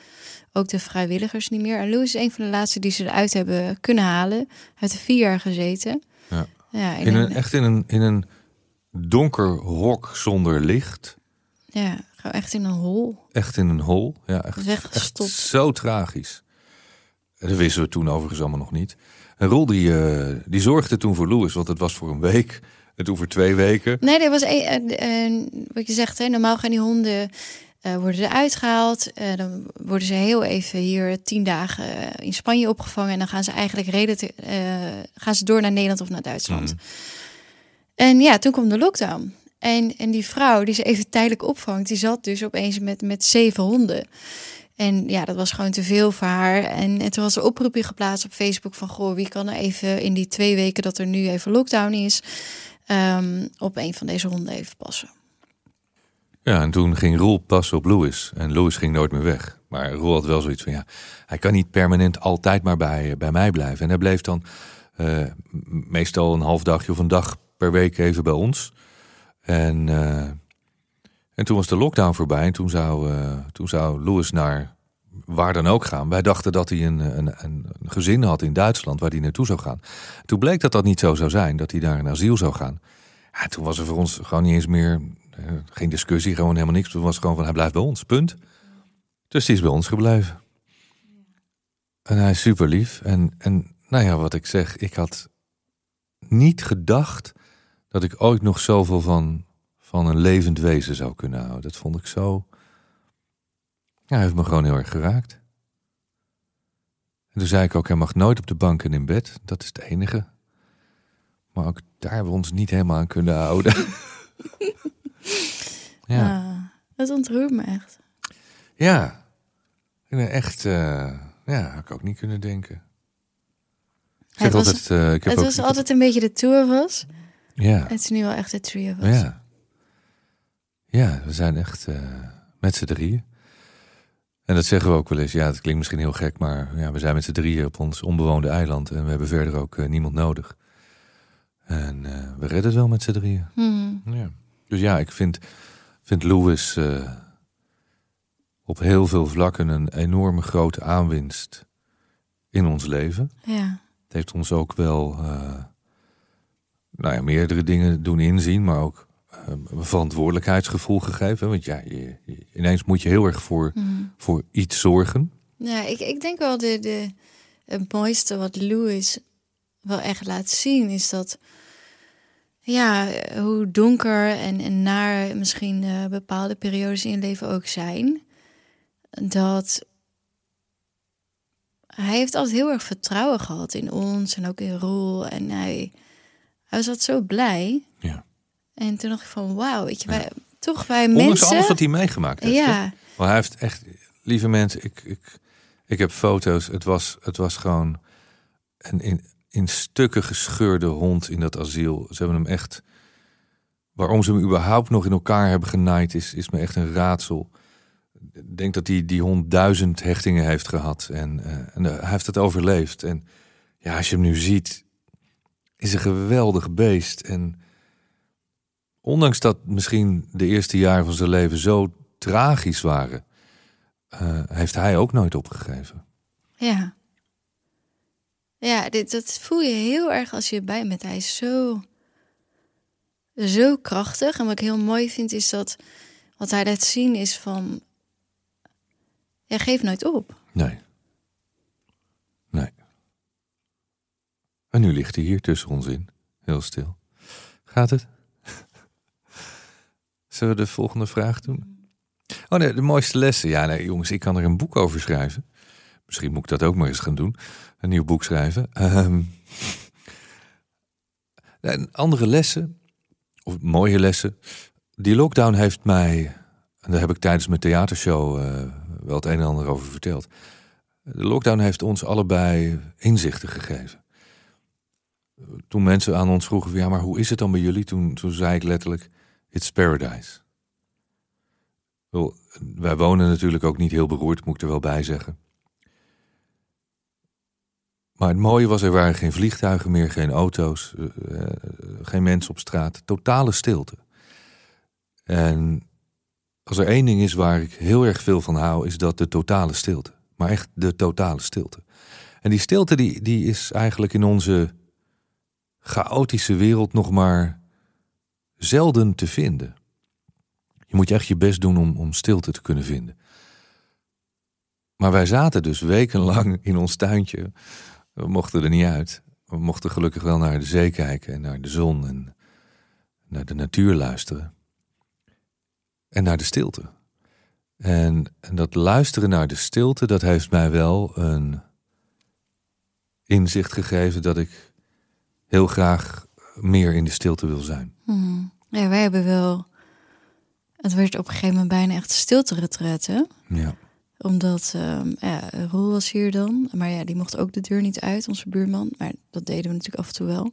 Ook de vrijwilligers niet meer. En Louis is een van de laatste die ze eruit hebben kunnen halen. Hij heeft er vier jaar gezeten. Ja. Ja, in In een, een- echt in een, in een donker hok zonder licht. ja, gewoon echt in een hol. Echt in een hol. Ja, echt, echt zo tragisch. En Dat wisten we toen overigens allemaal nog niet. En Roel die, eh, die zorgde toen voor Louis, want het was voor een week. En toen voor twee weken. Nee, er was een, eh, eh, wat je zegt, hè, normaal gaan die honden eh, worden eruit gehaald. Eh, dan worden ze heel even hier tien dagen eh, in Spanje opgevangen. En dan gaan ze eigenlijk eh gaan ze door naar Nederland of naar Duitsland. Mhm. En ja, toen kwam de lockdown. En, en die vrouw die ze even tijdelijk opvangt, die zat dus opeens met, met zeven honden. En ja, dat was gewoon te veel voor haar. En, en toen was er oproepje geplaatst op Facebook van... goh, wie kan er even in die twee weken dat er nu even lockdown is... Um, op een van deze honden even passen. Ja, en toen ging Roel passen op Louis. En Louis ging nooit meer weg. Maar Roel had wel zoiets van, ja, hij kan niet permanent altijd maar bij, bij mij blijven. En hij bleef dan uh, meestal een half dagje of een dag per week even bij ons. En, uh, en toen was de lockdown voorbij en toen zou, uh, toen zou Louis naar waar dan ook gaan. Wij dachten dat hij een, een, een, gezin had in Duitsland waar hij naartoe zou gaan. Toen bleek dat dat niet zo zou zijn, dat hij daar een asiel zou gaan. Ja, toen was er voor ons gewoon niet eens meer, geen discussie, gewoon helemaal niks. Toen was het gewoon van hij blijft bij ons, punt. Dus die is bij ons gebleven. En hij is super lief. En, en nou ja, wat ik zeg, ik had niet gedacht dat ik ooit nog zoveel van, van een levend wezen zou kunnen houden. Dat vond ik zo. Hij heeft me gewoon heel erg geraakt. En toen zei ik ook, hij mag nooit op de bank en in bed. Dat is het enige. Maar ook daar hebben we ons niet helemaal aan kunnen houden. ja. Ah, dat ontroert me echt. Ja. Ik ben echt... Uh, ja, had ik ook niet kunnen denken. Ik het was, altijd, uh, ik heb het was altijd een beetje de tour was. Ja. Het is nu wel echt de trio was. Ja. Ja, we zijn echt uh, met z'n drieën. En dat zeggen we ook wel eens. Ja, het klinkt misschien heel gek, maar ja, we zijn met z'n drieën op ons onbewoonde eiland. En we hebben verder ook uh, niemand nodig. En we redden het wel met z'n drieën. Hmm. Ja. Dus ja, ik vind, vind Louis op heel veel vlakken een enorme grote aanwinst in ons leven. Ja heeft ons ook wel uh, nou ja, meerdere dingen doen inzien, maar ook uh, een verantwoordelijkheidsgevoel gegeven. Want ja, je, ineens moet je heel erg voor, mm. voor iets zorgen. Ja, ik, ik denk wel de, de, het mooiste wat Louis wel echt laat zien is dat ja, hoe donker en, en naar misschien uh, bepaalde periodes in je leven ook zijn, dat hij heeft altijd heel erg vertrouwen gehad in ons en ook in Roel. En hij, hij was altijd zo blij. Ja. En toen dacht ik van, wauw, weet je, wij, toch wij Ondanks mensen... alles wat hij meegemaakt heeft. Ja. Maar hij heeft echt, lieve mensen, ik, ik, ik heb foto's. Het was, het was gewoon een in, stukken gescheurde hond in dat asiel. Ze hebben hem echt... Waarom ze hem überhaupt nog in elkaar hebben genaaid is, is me echt een raadsel denk dat hij die hond duizend hechtingen heeft gehad. En, uh, en hij heeft het overleefd. En ja, als je hem nu ziet, is een geweldig beest. En ondanks dat misschien de eerste jaren van zijn leven zo tragisch waren, uh, heeft hij ook nooit opgegeven. Ja. Ja, dit, dat voel je heel erg als je bij bent. Hij is zo, zo krachtig. En wat ik heel mooi vind is dat wat hij laat zien is van Jij geeft nooit op. Nee. Nee. En nu ligt hij hier tussen ons in. Heel stil. Gaat het? Zullen we de volgende vraag doen? Oh nee, de mooiste lessen. Ja, nee, jongens, ik kan er een boek over schrijven. Misschien moet ik dat ook maar eens gaan doen. Een nieuw boek schrijven. Um, andere lessen, of mooie lessen. Die lockdown heeft mij, en daar heb ik tijdens mijn theatershow uh, wel het een en ander over verteld. De lockdown heeft ons allebei inzichten gegeven. Toen mensen aan ons vroegen, ja, maar hoe is het dan bij jullie? Toen, toen zei ik letterlijk, it's paradise. Wel, wij wonen natuurlijk ook niet heel beroerd, moet ik er wel bij zeggen. Maar het mooie was, er waren geen vliegtuigen meer, geen auto's, uh, geen mensen op straat. Totale stilte. En als er één ding is waar ik heel erg veel van hou, is dat de totale stilte. Maar echt de totale stilte. En die stilte die, die is eigenlijk in onze chaotische wereld nog maar zelden te vinden. Je moet je echt je best doen om, om stilte te kunnen vinden. Maar wij zaten dus wekenlang in ons tuintje. We mochten er niet uit. We mochten gelukkig wel naar de zee kijken en naar de zon en naar de natuur luisteren en naar de stilte. En, en dat luisteren naar de stilte, dat heeft mij wel een inzicht gegeven dat ik heel graag meer in de stilte wil zijn. Hmm. Ja, wij hebben wel. Het werd op een gegeven moment bijna echt stilte. Ja. Omdat ehm, ja, Roel was hier dan. Maar ja, die mocht ook de deur niet uit, onze buurman. Maar dat deden we natuurlijk af en toe wel.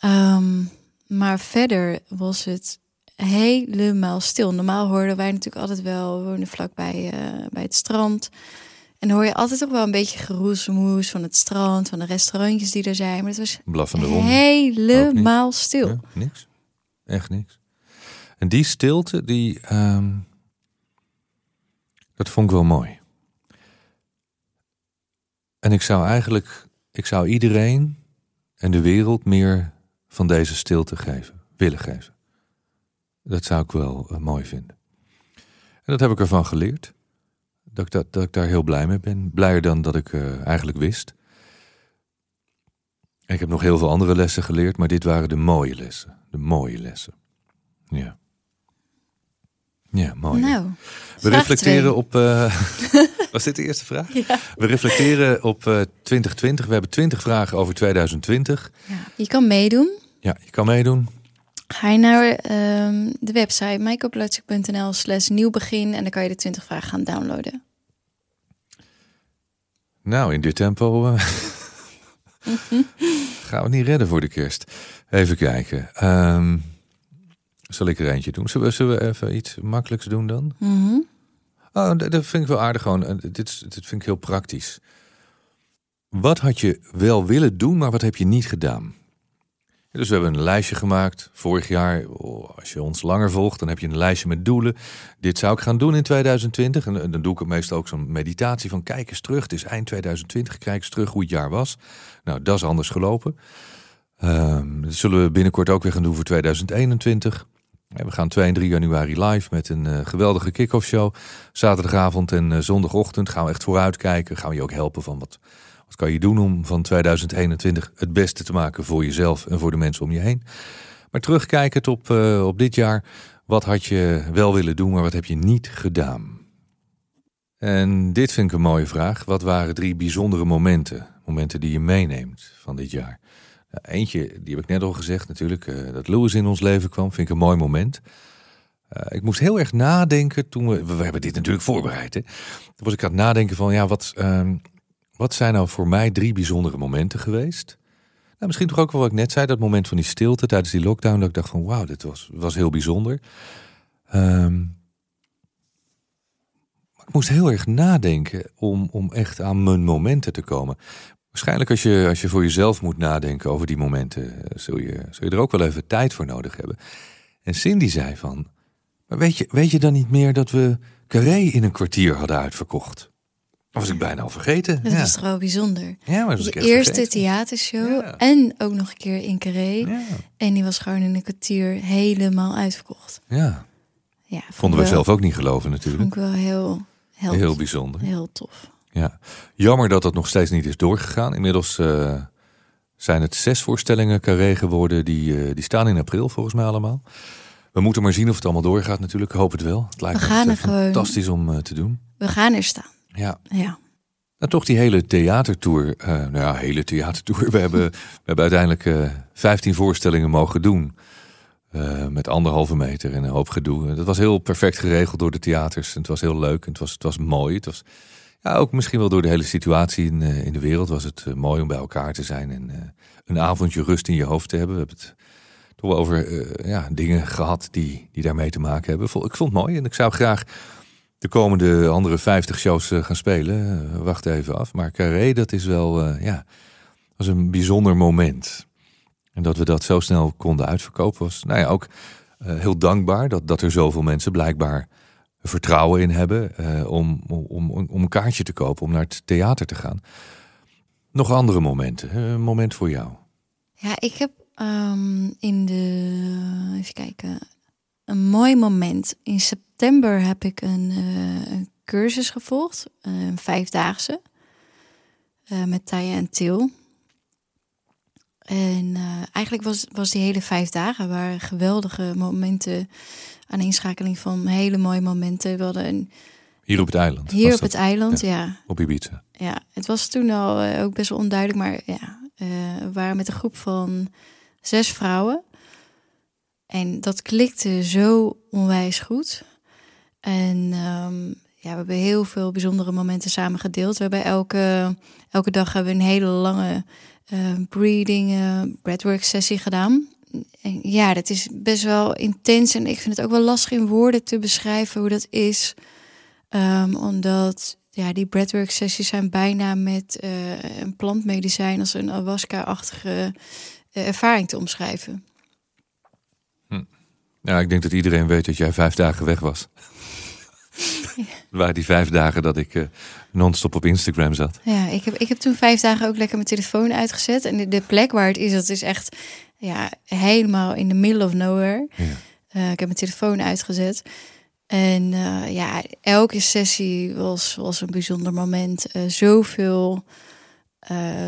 Ehm, maar verder was het helemaal stil. Normaal hoorden wij natuurlijk altijd wel, we wonen vlakbij uh, bij het strand. En dan hoor je altijd toch wel een beetje geroezemoes van het strand, van de restaurantjes die er zijn. Maar het was Blaffende helemaal stil. Ja, niks. Echt niks. En die stilte, die, ehm, dat vond ik wel mooi. En ik zou eigenlijk, ik zou iedereen en de wereld meer van deze stilte geven, willen geven. Dat zou ik wel eh, mooi vinden. En dat heb ik ervan geleerd. Dat ik, dat, dat ik daar heel blij mee ben. Blijer dan dat ik uh, eigenlijk wist. Ik heb nog heel veel andere lessen geleerd, maar dit waren de mooie lessen. De mooie lessen. Ja. Ja, mooi. Nou, We reflecteren op. Uh, was dit de eerste vraag? Ja. We reflecteren op uh, 2020. We hebben 20 vragen over 2020. Ja, je kan meedoen. Ja, je kan meedoen. Ga je naar um, de website mijkooplutzig.nl slash nieuw begin en dan kan je de 20 vragen gaan downloaden. Nou, in dit tempo uh, gaan we het niet redden voor de kerst. Even kijken. Um, zal ik er eentje doen? Zullen we, zullen we even iets makkelijks doen dan? Mm -hmm. Oh, dat vind ik wel aardig gewoon. Dit, dit vind ik heel praktisch. Wat had je wel willen doen, maar wat heb je niet gedaan? Dus we hebben een lijstje gemaakt. Vorig jaar, oh, als je ons langer volgt, dan heb je een lijstje met doelen. Dit zou ik gaan doen in 2020. En dan doe ik het meestal ook zo'n meditatie van kijk eens terug. Het is eind 2020, kijk eens terug hoe het jaar was. Nou, dat is anders gelopen. Um, dat zullen we binnenkort ook weer gaan doen voor 2021. We gaan 2 en 3 januari live met een uh, geweldige kick-off show. Zaterdagavond en uh, zondagochtend gaan we echt vooruitkijken. Gaan we je ook helpen van wat, wat kan je doen om van 2021 het beste te maken voor jezelf en voor de mensen om je heen. Maar terugkijkend op, uh, op dit jaar. Wat had je wel willen doen, maar wat heb je niet gedaan? En dit vind ik een mooie vraag. Wat waren drie bijzondere momenten? Momenten die je meeneemt van dit jaar? Eentje, die heb ik net al gezegd natuurlijk, uh, dat Louis in ons leven kwam, vind ik een mooi moment. Uh, ik moest heel erg nadenken toen we, we hebben dit natuurlijk voorbereid. Hè? Toen was ik aan het nadenken van, ja, wat, uh, wat zijn nou voor mij drie bijzondere momenten geweest? Nou, misschien toch ook wel wat ik net zei, dat moment van die stilte tijdens die lockdown, dat ik dacht van, wauw, dit was, was heel bijzonder. Um, ik moest heel erg nadenken om, om echt aan mijn momenten te komen. Waarschijnlijk als je, als je voor jezelf moet nadenken over die momenten, zul je, zul je er ook wel even tijd voor nodig hebben. En Cindy zei van, maar weet je, weet je dan niet meer dat we Carré in een kwartier hadden uitverkocht? Dat was ik bijna al vergeten. Dat ja. was toch wel bijzonder. Ja, maar De eerste vergeten. theatershow Ja. en ook nog een keer in Carré. Ja, En die was gewoon in een kwartier helemaal uitverkocht. ja. Ja, vond vonden we zelf ook niet geloven natuurlijk. Vond ik wel heel, heel, Heel bijzonder. heel tof. Ja, jammer dat dat nog steeds niet is doorgegaan. Inmiddels eh, zijn het zes voorstellingen carré geworden. Die, eh, die staan in april volgens mij allemaal. We moeten maar zien of het allemaal doorgaat natuurlijk. Ik hoop het wel. Het lijkt We gaan eh, gewoon- fantastisch om te doen. We gaan er staan. Ja. Ja. En toch die hele theatertour. nou ja, hele theatertour. We hebben, we hebben uiteindelijk eh 15 voorstellingen mogen doen. Met anderhalve meter en een hoop gedoe. Dat was heel perfect geregeld door de theaters. En het was heel leuk en het was, het was mooi. Het was ja, ook misschien wel door de hele situatie in, eh, in de wereld was het eh, mooi om bij elkaar te zijn. En eh, een avondje rust in je hoofd te hebben. We hebben het toch wel over ja, dingen gehad die, die daarmee te maken hebben. Ik vond het mooi en ik zou graag de komende andere 50 shows gaan spelen. Wacht even af. Maar Carré, dat is wel, ja, was een bijzonder moment. En dat we dat zo snel konden uitverkopen was, nou ja, ook heel dankbaar dat, dat er zoveel mensen blijkbaar vertrouwen in hebben eh, om, om, om, een kaartje te kopen, om naar het theater te gaan. Nog andere momenten, een moment voor jou. Ja, ik heb ehm, in de. Even kijken. Een mooi moment. In september heb ik een, eh, cursus gevolgd. eh, Een vijfdaagse. met Taya en Til. En eigenlijk was, was die hele vijf dagen waren geweldige momenten. Aan inschakeling van hele mooie momenten. We hadden een, Hier op het eiland. hier op het eiland, ja. Op Ibiza. Ja, het was toen al eh, ook best wel onduidelijk, maar ja, eh, we waren met een groep van zes vrouwen. En dat klikte zo onwijs goed. En ehm, ja, we hebben heel veel bijzondere momenten samen gedeeld. We hebben elke, elke dag hebben we een hele lange uh, breathing, uh, breathwork sessie gedaan. En ja, dat is best wel intens en ik vind het ook wel lastig in woorden te beschrijven hoe dat is. Um, omdat ja, die breathwork sessies zijn bijna met uh, een plantmedicijn als een ayahuasca-achtige ervaring te omschrijven. Hm. Ja, ik denk dat iedereen weet dat jij vijf dagen weg was. Ja. waren die vijf dagen dat ik uh, non-stop op Instagram zat. Ja, ik heb, ik heb toen vijf dagen ook lekker mijn telefoon uitgezet. En de, de plek waar het is, dat is echt ja, helemaal in the middle of nowhere. Ja. Uh, ik heb mijn telefoon uitgezet. En uh, ja, elke sessie was, was een bijzonder moment. Uh, zoveel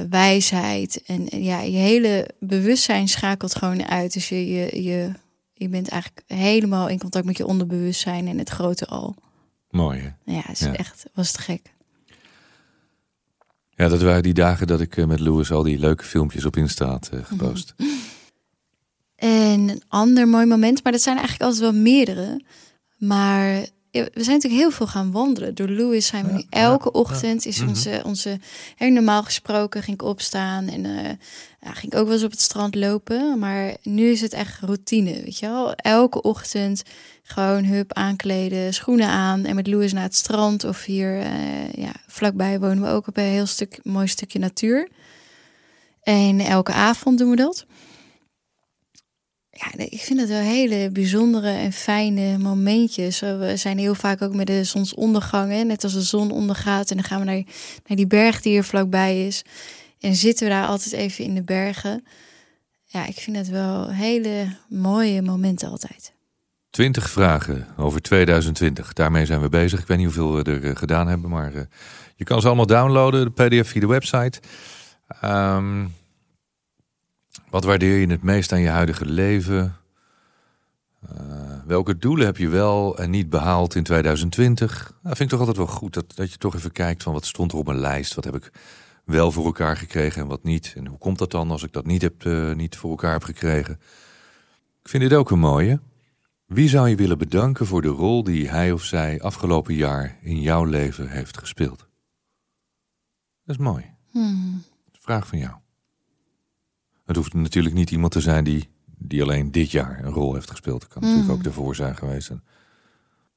wijsheid. En ja, je hele bewustzijn schakelt gewoon uit. Dus je, je, je, je bent eigenlijk helemaal in contact met je onderbewustzijn en het grote al. Mooi hè? Ja, is echt, was te gek. Ja, dat waren die dagen dat ik met Louis al die leuke filmpjes op Insta had gepost. En een ander mooi moment, maar dat zijn eigenlijk altijd wel meerdere. Maar we zijn natuurlijk heel veel gaan wandelen. Door Louis zijn we nu elke ochtend is onze, onze heel normaal gesproken ging ik opstaan en uh, ja, ging ik ook wel eens op het strand lopen. Maar nu is het echt routine, weet je wel. Elke ochtend gewoon hup aankleden, schoenen aan en met Louis naar het strand of hier uh, ja, vlakbij wonen we ook op een heel stuk mooi stukje natuur. En elke avond doen we dat ja, ik vind het wel hele bijzondere en fijne momentjes. We zijn heel vaak ook met de zonsondergangen, net als de zon ondergaat. En dan gaan we naar, naar die berg die hier vlakbij is. En zitten we daar altijd even in de bergen. Ja, ik vind het wel hele mooie momenten altijd. 20 vragen over 2020. Daarmee zijn we bezig. Ik weet niet hoeveel we er eh, gedaan hebben, maar uh, je kan ze allemaal downloaden, de PDF via de website. Um, wat waardeer je het meest aan je huidige leven? Uh, welke doelen heb je wel en niet behaald in 2020? Nou, vind ik toch altijd wel goed dat, dat je toch even kijkt van wat stond er op mijn lijst? Wat heb ik wel voor elkaar gekregen en wat niet? En hoe komt dat dan als ik dat niet, heb, uh, niet voor elkaar heb gekregen? Ik vind dit ook een mooie. Wie zou je willen bedanken voor de rol die hij of zij afgelopen jaar in jouw leven heeft gespeeld? Dat is mooi. Hmm. Vraag van jou. Het hoeft natuurlijk niet iemand te zijn die, die alleen dit jaar een rol heeft gespeeld. Het kan natuurlijk Mm. ook ervoor zijn geweest.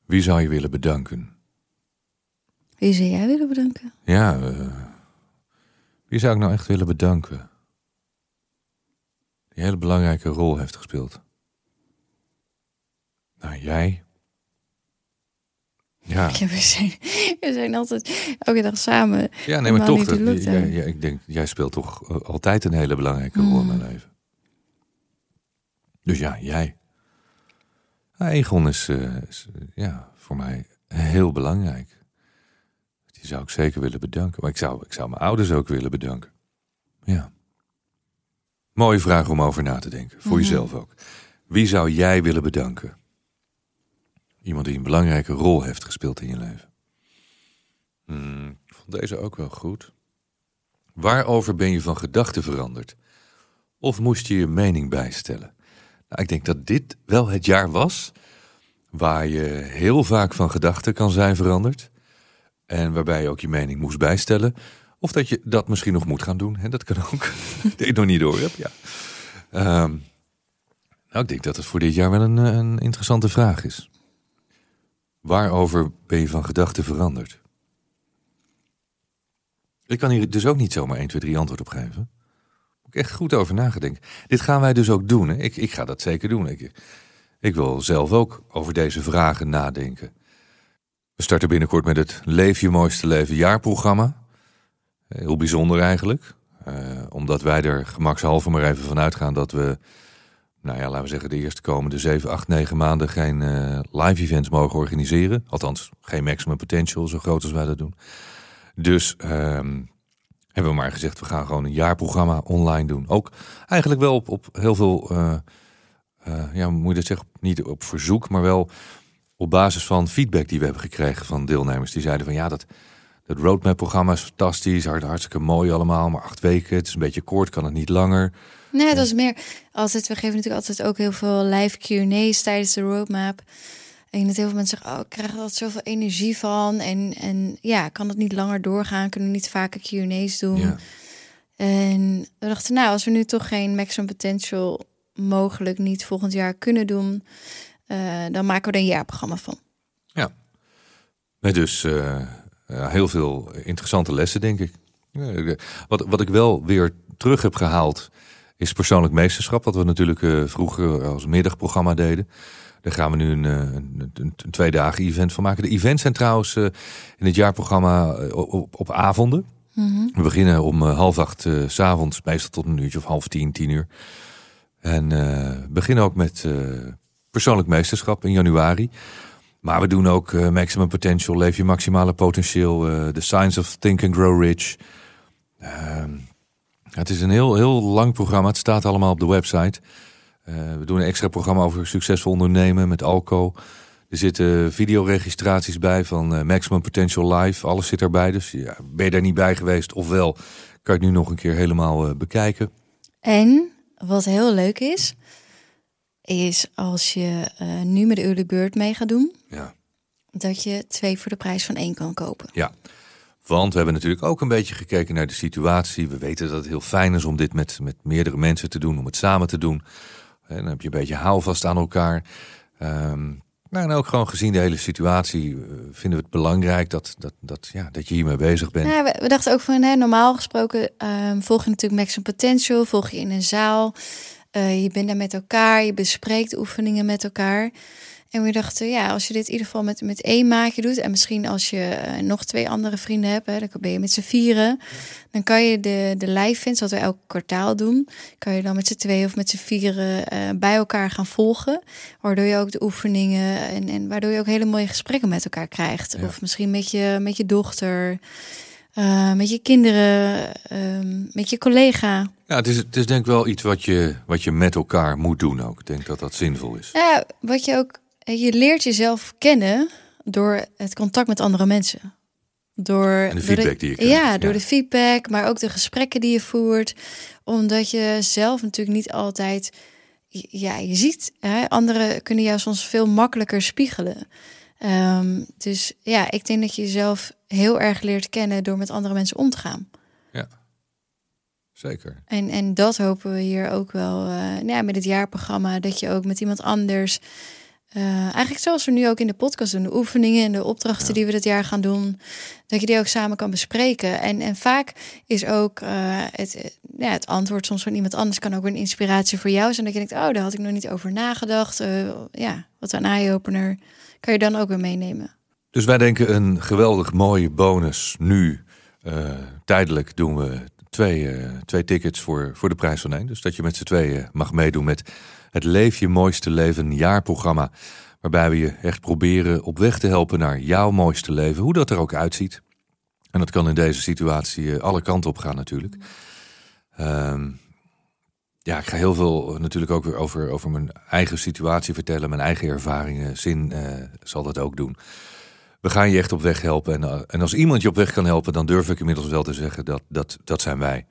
Wie zou je willen bedanken? Wie zou jij willen bedanken? Ja, uh, wie zou ik nou echt willen bedanken? Die een hele belangrijke rol heeft gespeeld. Nou, jij. Ja. ja we, zijn, we zijn altijd elke dag samen. Ja, nee, maar toch. Dat, jij, jij, ik denk, jij speelt toch uh, altijd een hele belangrijke rol mm. in mijn leven. Dus ja, jij. Egon is, uh, is uh, ja, voor mij heel belangrijk. Die zou ik zeker willen bedanken. Maar ik zou, ik zou mijn ouders ook willen bedanken. Ja. Mooie vraag om over na te denken. Voor mm -hmm. jezelf ook. Wie zou jij willen bedanken? Iemand die een belangrijke rol heeft gespeeld in je leven. Hmm, ik vond deze ook wel goed. Waarover ben je van gedachten veranderd? Of moest je je mening bijstellen? Nou, ik denk dat dit wel het jaar was waar je heel vaak van gedachten kan zijn veranderd. En waarbij je ook je mening moest bijstellen. Of dat je dat misschien nog moet gaan doen. Hè? Dat kan ook. ik nog niet door heb. Ja. Um, nou, ik denk dat het voor dit jaar wel een, een interessante vraag is. Waarover ben je van gedachten veranderd? Ik kan hier dus ook niet zomaar 1, 2, 3 antwoord op geven. Moet ik echt goed over nagedenken. Dit gaan wij dus ook doen. Hè? Ik, ik ga dat zeker doen. Ik, ik wil zelf ook over deze vragen nadenken. We starten binnenkort met het Leef je mooiste leven jaarprogramma. Heel bijzonder eigenlijk. Uh, omdat wij er gemakshalve maar even van uitgaan dat we nou ja, laten we zeggen, de eerste komende 7, 8, 9 maanden geen uh, live events mogen organiseren. Althans, geen maximum potential, zo groot als wij dat doen. Dus um, hebben we maar gezegd, we gaan gewoon een jaarprogramma online doen. Ook eigenlijk wel op, op heel veel, uh, ja, moet je dat zeggen, niet op verzoek, maar wel op basis van feedback die we hebben gekregen van deelnemers. Die zeiden van ja, dat, Dat roadmap-programma is fantastisch, hart, hartstikke mooi allemaal, maar acht weken, het is een beetje kort, kan het niet langer. Nee, dat is meer altijd. We geven natuurlijk altijd ook heel veel live Q&A's tijdens de roadmap. En dat heel veel mensen zeggen, oh, ik krijg er altijd zoveel energie van. En, en ja, kan het niet langer doorgaan? Kunnen we niet vaker Q&A's doen? Ja. En we dachten, nou, als we nu toch geen Maximum Potential mogelijk niet volgend jaar kunnen doen, uh, dan maken we er een jaarprogramma van. Ja, nee, dus uh, heel veel interessante lessen, denk ik. Wat, wat ik wel weer terug heb gehaald, is persoonlijk meesterschap. Wat we natuurlijk uh, vroeger als middagprogramma deden. Daar gaan we nu een, een, een, een twee dagen event van maken. De events zijn trouwens in het jaarprogramma op, op avonden. Mm-hmm. We beginnen om half acht s s'avonds, meestal tot een uurtje of half tien, tien uur. En beginnen ook met persoonlijk meesterschap in januari. Maar we doen ook uh, Maximum Potential, Leef je maximale potentieel, uh, The Science of Think and Grow Rich. Uh, het is een heel, heel lang programma, het staat allemaal op de website. we doen een extra programma over succesvol ondernemen met Alco. Er zitten videoregistraties bij van Maximum Potential Live, alles zit erbij. Dus ja, ben je daar niet bij geweest, ofwel kan je het nu nog een keer helemaal bekijken. En wat heel leuk is, is als je nu met de early bird mee gaat doen, ja. dat je twee voor de prijs van één kan kopen. Ja, want we hebben natuurlijk ook een beetje gekeken naar de situatie. We weten dat het heel fijn is om dit met, met meerdere mensen te doen, om het samen te doen. En dan heb je een beetje houvast aan elkaar. Um, nou, en ook gewoon gezien de hele situatie uh, vinden we het belangrijk dat, dat, dat, ja, dat je hiermee bezig bent. Ja, we, dachten ook van, hè, normaal gesproken um, volg je natuurlijk Maximum Potential, volg je in een zaal. Uh, je bent daar met elkaar, je bespreekt oefeningen met elkaar. En we dachten, ja, als je dit in ieder geval met, met één maatje doet... en misschien als je uh, nog twee andere vrienden hebt... Hè, dan ben je met z'n vieren... dan kan je de, de live vindt, wat we elk kwartaal doen... kan je dan met z'n twee of met z'n vieren uh, bij elkaar gaan volgen... waardoor je ook de oefeningen... en, en waardoor je ook hele mooie gesprekken met elkaar krijgt. Ja. Of misschien met je, met je dochter... Uh, met je kinderen, uh, met je collega. Ja, het is, het is denk ik wel iets wat je, wat je met elkaar moet doen ook. Ik denk dat dat zinvol is. Ja, wat je ook, je leert jezelf kennen door het contact met andere mensen. Door en de feedback door de, die je krijgt. Ja, door ja. de feedback, maar ook de gesprekken die je voert. Omdat je zelf natuurlijk niet altijd, ja, je ziet, hè, anderen kunnen jou soms veel makkelijker spiegelen. Um, dus ja, ik denk dat je jezelf heel erg leert kennen door met andere mensen om te gaan. Ja, zeker. En, en dat hopen we hier ook wel uh, nou ja, met het jaarprogramma. Dat je ook met iemand anders, uh, eigenlijk zoals we nu ook in de podcast doen, de oefeningen en de opdrachten ja. die we dit jaar gaan doen, dat je die ook samen kan bespreken. En, en vaak is ook uh, het, ja, het antwoord soms van iemand anders kan ook een inspiratie voor jou zijn. Dat je denkt, oh, daar had ik nog niet over nagedacht. ja, wat een eye-opener kan je dan ook weer meenemen. Dus wij denken een geweldig mooie bonus nu. Tijdelijk doen we twee, twee tickets voor, voor de prijs van één. Dus dat je met z'n tweeën mag meedoen met het Leef je mooiste leven jaarprogramma. Waarbij we je echt proberen op weg te helpen naar jouw mooiste leven. Hoe dat er ook uitziet. En dat kan in deze situatie uh, alle kanten op gaan natuurlijk. Um, ja, ik ga heel veel natuurlijk ook weer over, over mijn eigen situatie vertellen. Mijn eigen ervaringen. Zin zal dat ook doen. We gaan je echt op weg helpen. En, en als iemand je op weg kan helpen, dan durf ik inmiddels wel te zeggen dat dat, dat zijn wij.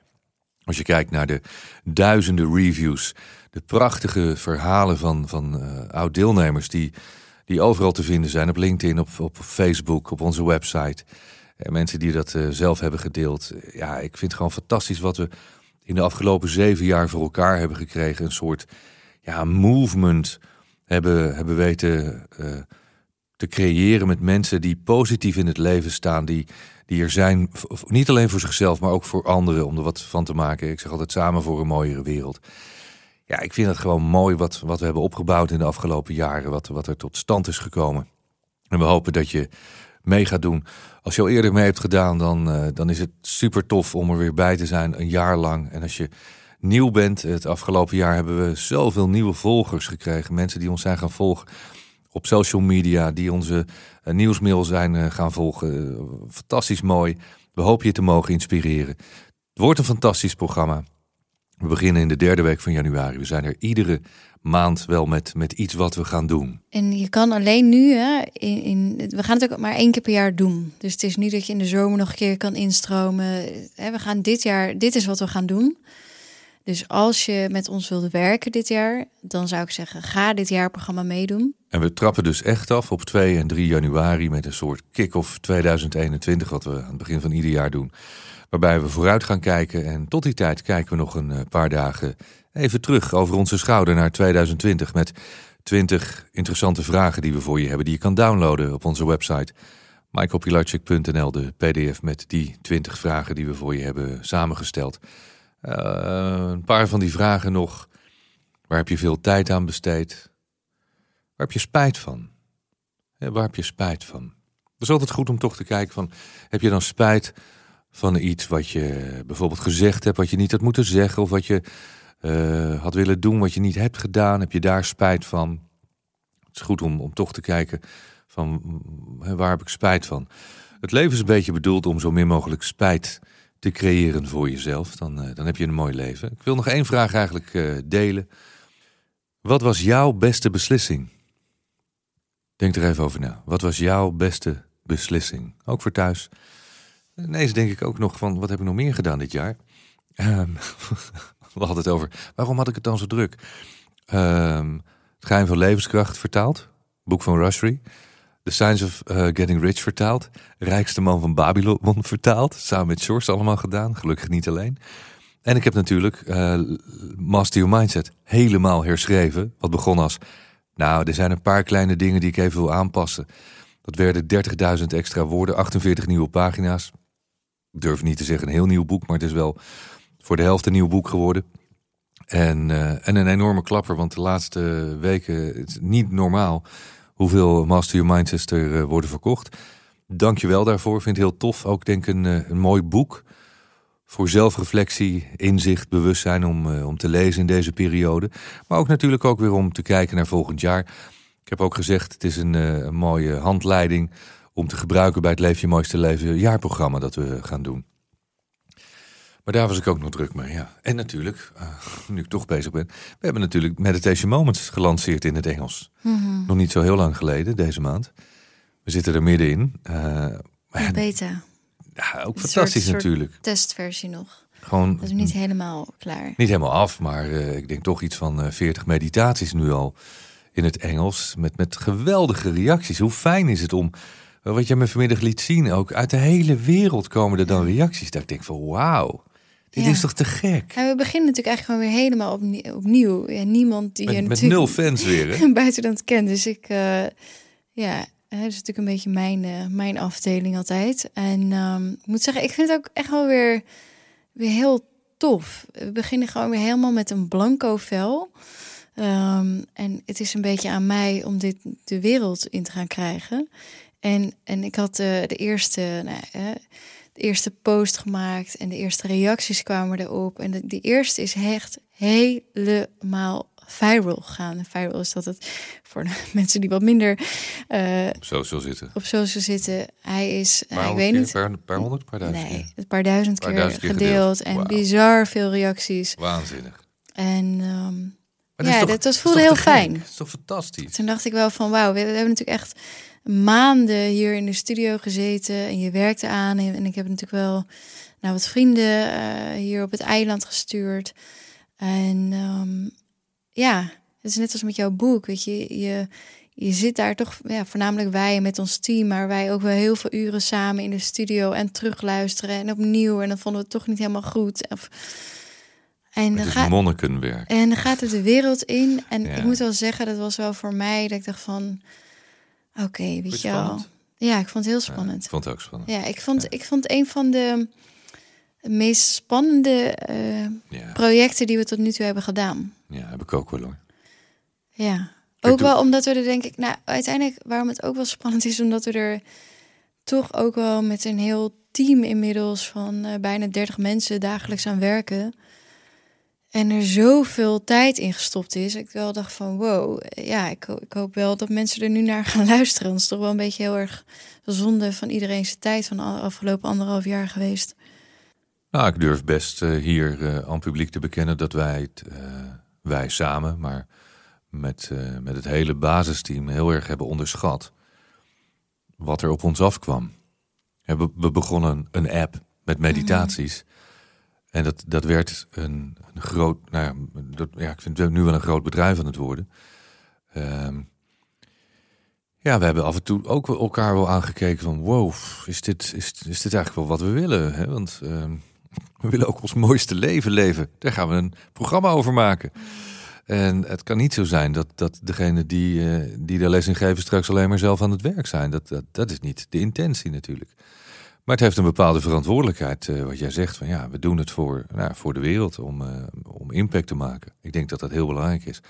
Als je kijkt naar de duizenden reviews, de prachtige verhalen van, van uh, oud-deelnemers die, die overal te vinden zijn. Op LinkedIn, op, op Facebook, op onze website. En mensen die dat uh, zelf hebben gedeeld. Ja, ik vind het gewoon fantastisch wat we in de afgelopen zeven jaar voor elkaar hebben gekregen. Een soort ja, movement hebben, hebben weten uh, te creëren met mensen die positief in het leven staan. Die, die er zijn, niet alleen voor zichzelf, maar ook voor anderen. Om er wat van te maken. Ik zeg altijd samen voor een mooiere wereld. Ja, ik vind het gewoon mooi wat, wat we hebben opgebouwd in de afgelopen jaren. Wat, wat er tot stand is gekomen. En we hopen dat je mee gaat doen. Als je al eerder mee hebt gedaan, dan, uh, dan is het super tof om er weer bij te zijn. Een jaar lang. En als je nieuw bent, het afgelopen jaar hebben we zoveel nieuwe volgers gekregen. Mensen die ons zijn gaan volgen op social media, die onze uh, nieuwsmail zijn uh, gaan volgen. fantastisch mooi. We hopen je te mogen inspireren. Het wordt een fantastisch programma. We beginnen in de derde week van januari. We zijn er iedere maand wel met, met iets wat we gaan doen. En je kan alleen nu, hè, in, we gaan het ook maar één keer per jaar doen. Dus het is niet dat je in de zomer nog een keer kan instromen. We gaan dit jaar, dit is wat we gaan doen. Dus als je met ons wilde werken dit jaar, dan zou ik zeggen, ga dit jaarprogramma meedoen. En we trappen dus echt af op 2 en 3 januari met een soort kick-off 2021, wat we aan het begin van ieder jaar doen. Waarbij we vooruit gaan kijken en tot die tijd kijken we nog een eh, paar dagen even terug over onze schouder naar 2020 met 20 interessante vragen die we voor je hebben, die je kan downloaden op onze website michaelpilarchik.nl, de pdf met die 20 vragen die we voor je hebben samengesteld. Uh, een paar van die vragen nog. Waar heb je veel tijd aan besteed? Waar heb je spijt van? waar heb je spijt van? Het is altijd goed om toch te kijken van... heb je dan spijt van iets wat je bijvoorbeeld gezegd hebt... wat je niet had moeten zeggen... of wat je uh, had willen doen wat je niet hebt gedaan? Heb je daar spijt van? Het is goed om, om toch te kijken van waar heb ik spijt van? Het leven is een beetje bedoeld om zo min mogelijk spijt te creëren voor jezelf. Dan, uh, dan heb je een mooi leven. Ik wil nog één vraag eigenlijk uh, delen. Wat was jouw beste beslissing? Denk er even over na. Wat was jouw beste beslissing? Ook voor thuis. Nee, denk ik ook nog van, wat heb ik nog meer gedaan dit jaar? Um, we hadden het over, waarom had ik het dan zo druk? Um, het geheim van levenskracht vertaald. Boek van Rushdie. The Science of uh, Getting Rich vertaald. Rijkste man van Babylon vertaald. Samen met George allemaal gedaan. Gelukkig niet alleen. En ik heb natuurlijk uh, Master Your Mindset helemaal herschreven. Wat begon als, nou, er zijn een paar kleine dingen die ik even wil aanpassen. Dat werden 30.000 extra woorden, 48 nieuwe pagina's. Ik durf niet te zeggen een heel nieuw boek, maar het is wel voor de helft een nieuw boek geworden. En, uh, en een enorme klapper, want de laatste weken, is niet normaal hoeveel Master Your Mindsets er eh, worden verkocht. Dank je wel daarvoor. Vind het heel tof. Ook denk een, eh, een mooi boek voor zelfreflectie, inzicht, bewustzijn om, eh, om te lezen in deze periode. Maar ook natuurlijk ook weer om te kijken naar volgend jaar. Ik heb ook gezegd, het is een, een mooie handleiding om te gebruiken bij het Leef je mooiste leven jaarprogramma dat we gaan doen. Maar daar was ik ook nog druk mee, ja. En natuurlijk, uh, nu ik toch bezig ben... we hebben natuurlijk Meditation Moments gelanceerd in het Engels. Mhm. Nog niet zo heel lang geleden, deze maand. We zitten er middenin. Uh, beta. Ja, ook fantastisch soort, natuurlijk. Soort testversie nog. Gewoon, dat is niet helemaal klaar. Niet helemaal af, maar uh, ik denk toch iets van uh, 40 meditaties nu al in het Engels. Met, met geweldige reacties. Hoe fijn is het om, wat je me vanmiddag liet zien, ook uit de hele wereld komen er dan reacties. Dat ik denk van wauw. Dit Ja. is toch te gek? En we beginnen natuurlijk eigenlijk gewoon weer helemaal opnieuw. opnieuw. Ja, niemand die je Met, met natuurlijk nul fans weer, hè? buiten dan het kent. Dus ik, eh, ja, dat is natuurlijk een beetje mijn, eh, mijn afdeling altijd. En ehm, ik moet zeggen, ik vind het ook echt wel weer, weer heel tof. We beginnen gewoon weer helemaal met een blanco vel. Ehm, en het is een beetje aan mij om dit de wereld in te gaan krijgen. En, en ik had eh, de eerste, nou, de eerste post gemaakt en de eerste reacties kwamen erop. En de, die eerste is echt helemaal viral gegaan. Viral is dat het voor mensen die wat minder eh, Zo zo zitten. op social zitten. Hij is, nou, Paar ik weet keer, niet. Per, per honderd, per duizend Nee, een paar duizend Paar keer, duizend keer gedeeld, gedeeld. en bizar veel reacties. Waanzinnig. En ehm, Maar Ja, toch- dat- is voelde heel fijn. Dat is toch fantastisch? toen dacht ik wel van wauw, we, we hebben natuurlijk echt maanden hier in de studio gezeten en je werkte aan. En, ik heb natuurlijk wel nou, wat vrienden eh, hier op het eiland gestuurd. En ehm, ja, het is net als met jouw boek, weet je, je, je zit daar toch, ja, voornamelijk wij met ons team, maar wij ook wel heel veel uren samen in de studio en terugluisteren en opnieuw. En dan vonden we het toch niet helemaal goed. Of, en dan is ga, monnikenwerk. en dan gaat het de wereld in. En Ja. ik moet wel zeggen, dat was wel voor mij dat ik dacht van... Oké, weet Vond je wel. Ja, ik vond het heel Ja, spannend. ik vond het ook spannend. Ja, ik vond, ik vond een van de meest spannende eh, Ja, projecten die we tot nu toe hebben gedaan. ja heb ik ook wel hoor. Ja. Ook wel omdat we er denk ik... Nou, uiteindelijk waarom het ook wel spannend is... omdat we er toch ook wel met een heel team inmiddels... van eh, bijna 30 mensen dagelijks aan werken... En er zoveel tijd in gestopt is. Ik wel dacht van wow, ja, ik, ik hoop wel dat mensen er nu naar gaan luisteren. Dat is toch wel een beetje heel erg zonde van iedereen zijn tijd van de afgelopen anderhalf jaar geweest. Nou, ik durf best uh, hier uh, aan publiek te bekennen dat wij het, uh, wij samen, maar met, met het hele basisteam heel erg hebben onderschat wat er op ons afkwam. We, we begonnen een app met meditaties. En dat, dat werd een, een groot, nou ja, dat, ja, ik vind het nu wel een groot bedrijf aan het worden. Ehm, ja, we hebben af en toe ook elkaar wel aangekeken van wow, is dit, is, is dit eigenlijk wel wat we willen? Hè? Want ehm, we willen ook ons mooiste leven leven. Daar gaan we een programma over maken. En het kan niet zo zijn dat, dat degene die, uh, die de les in geven straks alleen maar zelf aan het werk zijn. Dat, dat, dat is niet de intentie natuurlijk. Maar het heeft een bepaalde verantwoordelijkheid, uh, wat jij zegt. Van ja, we doen het voor, nou, voor de wereld, om, uh, om impact te maken. Ik denk dat dat heel belangrijk is.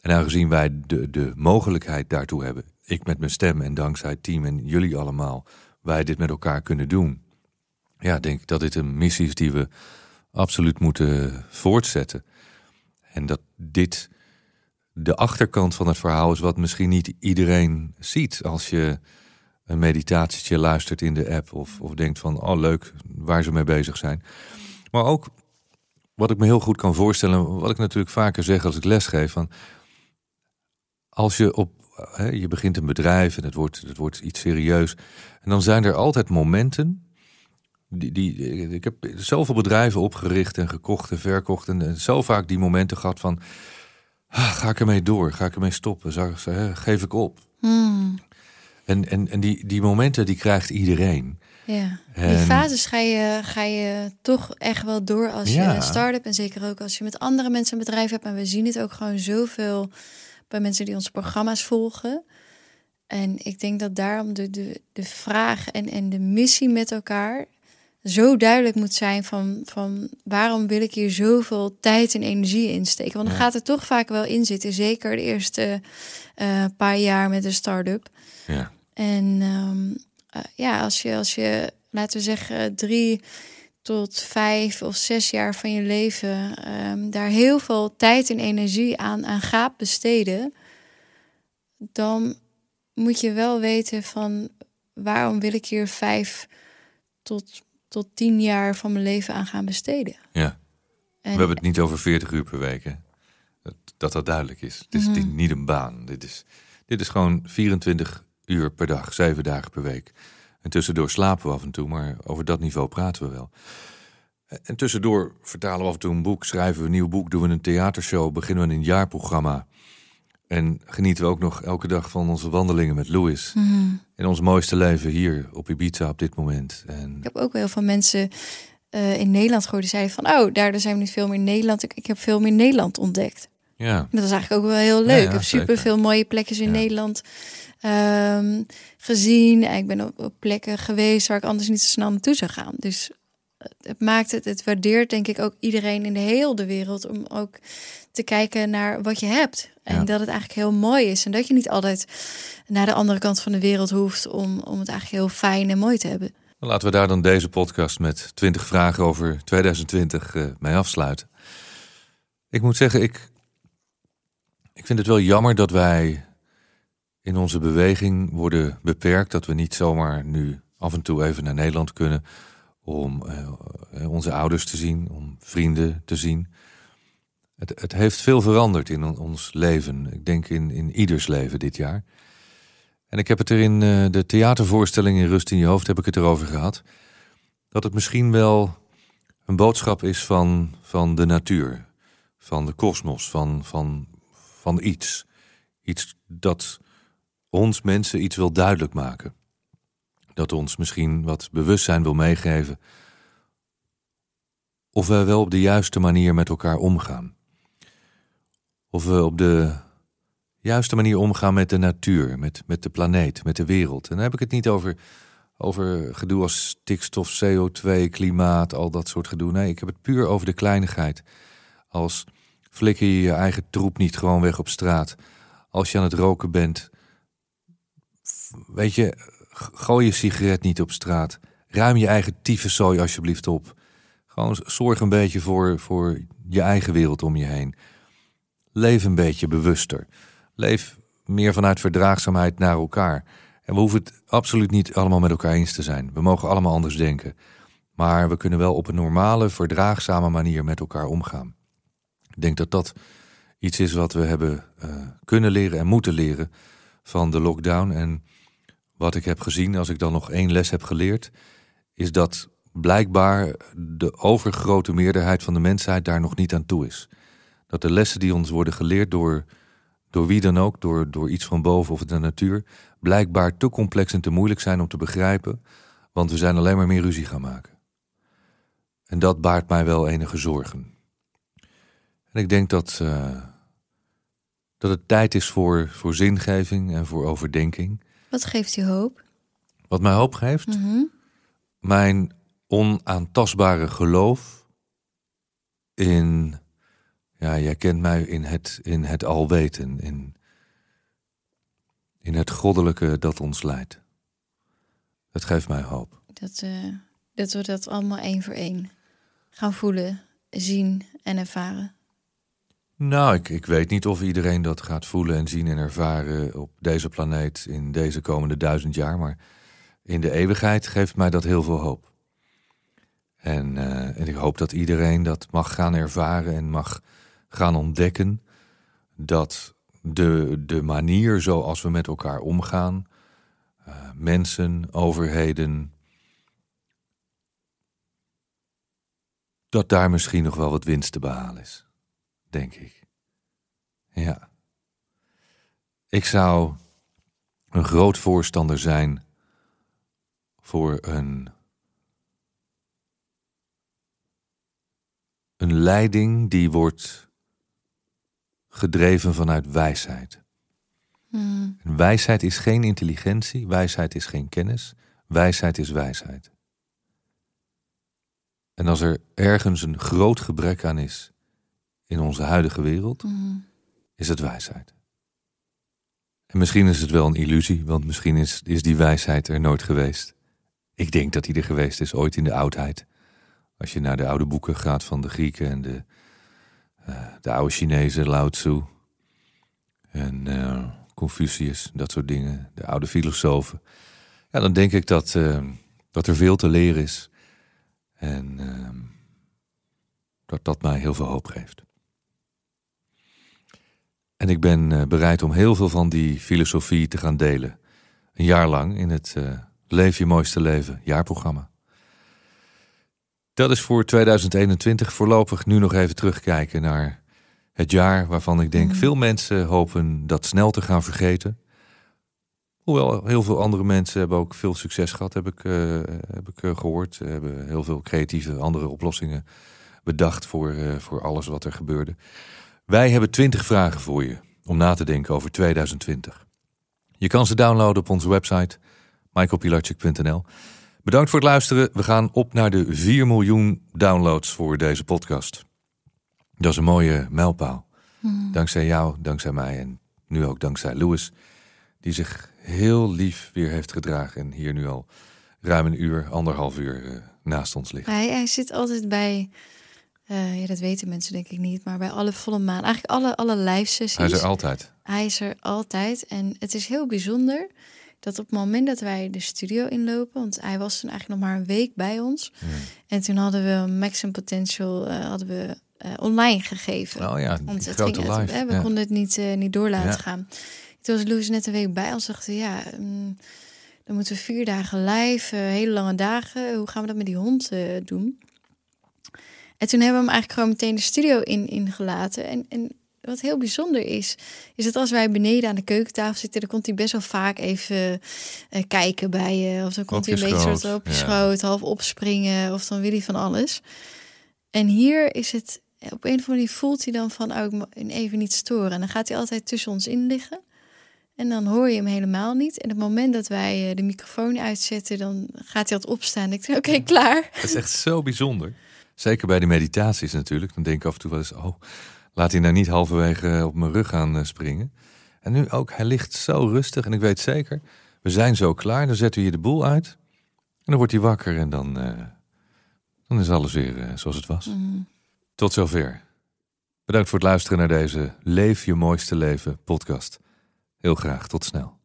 En aangezien wij de, de mogelijkheid daartoe hebben, ik met mijn stem en dankzij het team en jullie allemaal, wij dit met elkaar kunnen doen. Ja, denk ik dat dit een missie is die we absoluut moeten voortzetten. En dat dit de achterkant van het verhaal is wat misschien niet iedereen ziet als je een meditatietje luistert in de app of, of denkt van oh leuk waar ze mee bezig zijn. Maar ook wat ik me heel goed kan voorstellen, wat ik natuurlijk vaker zeg als ik lesgeef, van als je op hè, je begint een bedrijf en het wordt, het wordt iets serieus. En dan zijn er altijd momenten. Die, die, ik heb zoveel bedrijven opgericht en gekocht en verkocht. En zo vaak die momenten gehad van. Ah, ga ik ermee door? Ga ik ermee stoppen? Geef ik op? Hmm. En, en, en die, die momenten die krijgt iedereen. Ja, die fases ga je, ga je toch echt wel door als je een start-up. En zeker ook als je met andere mensen een bedrijf hebt. En we zien het ook gewoon zoveel bij mensen die onze programma's volgen. En ik denk dat daarom de, de, de vraag en, en de missie met elkaar zo duidelijk moet zijn van, van waarom wil ik hier zoveel tijd en energie in steken. Want dan gaat er toch vaak wel in zitten, zeker de eerste uh, paar jaar met een start-up. Ja. En um, uh, ja, als je, als je, laten we zeggen, drie tot vijf of zes jaar van je leven um, daar heel veel tijd en energie aan, aan gaat besteden, dan moet je wel weten van waarom wil ik hier vijf tot, tot tien jaar van mijn leven aan gaan besteden. Ja, we hebben het niet over 40 uur per week. Hè? Dat, dat dat duidelijk is. Het is mm niet een baan. Dit is, dit is gewoon 24 uur per dag, zeven dagen per week. En tussendoor slapen we af en toe, maar over dat niveau praten we wel. En tussendoor vertalen we af en toe een boek, schrijven we een nieuw boek, doen we een theatershow, beginnen we een jaarprogramma. En genieten we ook nog elke dag van onze wandelingen met Louis. Mm In ons mooiste leven hier op Ibiza op dit moment. En... Ik heb ook wel van mensen uh, in Nederland gehoord die zeiden van... oh, daardoor zijn we niet veel meer in Nederland. Ik, ik heb veel meer Nederland ontdekt. Ja. Dat is eigenlijk ook wel heel leuk. Ja, ik heb super veel mooie plekjes in Nederland um, gezien. Ik ben op, op, plekken geweest waar ik anders niet zo snel naartoe zou gaan. Dus het maakt het, het waardeert denk ik ook iedereen in de hele wereld om ook te kijken naar wat je hebt. En dat het eigenlijk heel mooi is. En dat je niet altijd naar de andere kant van de wereld hoeft om, om het eigenlijk heel fijn en mooi te hebben. Laten we daar dan deze podcast met 20 vragen over 2020 uh, eh, mee afsluiten. Ik moet zeggen, ik, ik vind het wel jammer dat wij in onze beweging worden beperkt. Dat we niet zomaar nu af en toe even naar Nederland kunnen om uh, onze ouders te zien, om vrienden te zien. Het, het heeft veel veranderd in ons leven. Ik denk in, in ieders leven dit jaar. En ik heb het er in uh, de theatervoorstelling in Rust in je hoofd heb ik het erover gehad. Dat het misschien wel een boodschap is van, van de natuur, van de kosmos, van, van, van iets. Iets dat ons mensen iets wil duidelijk maken dat ons misschien wat bewustzijn wil meegeven. Of we wel op de juiste manier met elkaar omgaan. Of we op de juiste manier omgaan met de natuur, met, met de planeet, met de wereld. En dan heb ik het niet over, over gedoe als stikstof, CO2, klimaat, al dat soort gedoe. Nee, ik heb het puur over de kleinigheid. Als flikker je je eigen troep niet gewoon weg op straat. Als je aan het roken bent. Weet je, Gooi je sigaret niet op straat. Ruim je eigen tyfuszooi alsjeblieft op. Gewoon zorg een beetje voor, voor je eigen wereld om je heen. Leef een beetje bewuster. Leef meer vanuit verdraagzaamheid naar elkaar. En we hoeven het absoluut niet allemaal met elkaar eens te zijn. We mogen allemaal anders denken. Maar we kunnen wel op een normale, verdraagzame manier met elkaar omgaan. Ik denk dat dat iets is wat we hebben uh, kunnen leren en moeten leren van de lockdown. En wat ik heb gezien, als ik dan nog één les heb geleerd, is dat blijkbaar de overgrote meerderheid van de mensheid daar nog niet aan toe is. Dat de lessen die ons worden geleerd door, door wie dan ook, door, door iets van boven of de natuur, blijkbaar te complex en te moeilijk zijn om te begrijpen, want we zijn alleen maar meer ruzie gaan maken. En dat baart mij wel enige zorgen. En ik denk dat, uh, dat het tijd is voor, voor zingeving en voor overdenking. Wat geeft u hoop? Wat mij hoop geeft? Mhm. Mijn onaantastbare geloof in, ja, jij kent mij in het, in het alweten, in, in het goddelijke dat ons leidt. Het geeft mij hoop. Dat, uh, dat we dat allemaal één voor één gaan voelen, zien en ervaren. Nou, ik, weet niet of iedereen dat gaat voelen en zien en ervaren op deze planeet in deze komende duizend jaar, maar in de eeuwigheid geeft mij dat heel veel hoop. En, en ik hoop dat iedereen dat mag gaan ervaren en mag gaan ontdekken dat de, de manier zoals we met elkaar omgaan, uh, mensen, overheden, dat daar misschien nog wel wat winst te behalen is denk ik. Ja. Ik zou een groot voorstander zijn voor een, een leiding die wordt gedreven vanuit wijsheid. Hmm. Wijsheid is geen intelligentie, wijsheid is geen kennis, wijsheid is wijsheid. En als er ergens een groot gebrek aan is in onze huidige wereld, Mm. is het wijsheid. En misschien is het wel een illusie, want misschien is, is die wijsheid er nooit geweest. Ik denk dat die er geweest is ooit in de oudheid. Als je naar de oude boeken gaat van de Grieken en de, uh, de oude Chinezen, Lao Tzu en uh, Confucius, dat soort dingen, de oude filosofen. Ja, dan denk ik dat, uh, dat er veel te leren is. En ehm, dat dat mij heel veel hoop geeft. En ik ben uh, bereid om heel veel van die filosofie te gaan delen. Een jaar lang in het uh, Leef je mooiste leven jaarprogramma. Dat is voor 2021 voorlopig nu nog even terugkijken naar het jaar waarvan ik denk mm. veel mensen hopen dat snel te gaan vergeten. Hoewel heel veel andere mensen hebben ook veel succes gehad, heb ik, uh, heb ik gehoord. Ze hebben heel veel creatieve andere oplossingen bedacht voor, voor alles wat er gebeurde. Wij hebben 20 vragen voor je om na te denken over 2020. Je kan ze downloaden op onze website michaelpilarchik.nl. Bedankt voor het luisteren. We gaan op naar de 4 miljoen downloads voor deze podcast. Dat is een mooie mijlpaal. Hmm. Dankzij jou, dankzij mij en nu ook dankzij Louis, die zich heel lief weer heeft gedragen en hier nu al ruim een uur, anderhalf uur uh, naast ons ligt. Hij, hij zit altijd bij uh, ja, dat weten mensen denk ik niet, maar bij alle volle maan, eigenlijk alle, alle live sessies. Hij is er altijd. Hij is er altijd. En het is heel bijzonder dat op het moment dat wij de studio inlopen, want hij was toen eigenlijk nog maar een week bij ons. Hmm. En toen hadden we Maximum Potential uh, hadden we uh, online gegeven. Oh ja, want het ging, live. We ja. konden het niet, niet door laten Ja. gaan. Toen was Louis net een week bij ons. Dachten ja, mm, dan moeten we vier dagen live, hele lange dagen. Hoe gaan we dat met die hond doen? En toen hebben we hem eigenlijk gewoon meteen de studio in, ingelaten. En, en wat heel bijzonder is, is dat als wij beneden aan de keukentafel zitten, dan komt hij best wel vaak even uh, kijken bij je. Of dan komt hij een beetje soort op je ja. schoot, half opspringen. Of dan wil hij van alles. En hier is het, op een of andere manier voelt hij dan van, oh, ik even niet storen. En dan gaat hij altijd tussen ons in liggen. En dan hoor je hem helemaal niet. En op het moment dat wij uh, de microfoon uitzetten, dan gaat hij altijd opstaan. En ik denk, oké, okay, klaar. Het is echt zo bijzonder. Zeker bij de meditaties natuurlijk. Dan denk ik af en toe wel eens, oh, laat hij nou niet halverwege op mijn rug gaan uh, springen. En nu ook, hij ligt zo rustig. En ik weet zeker, we zijn zo klaar. Dan zetten we hier de boel uit. En dan wordt hij wakker en dan, uh, dan is alles weer uh, zoals het was. Mm. Tot zover. Bedankt voor het luisteren naar deze Leef je mooiste leven podcast. Heel graag, tot snel.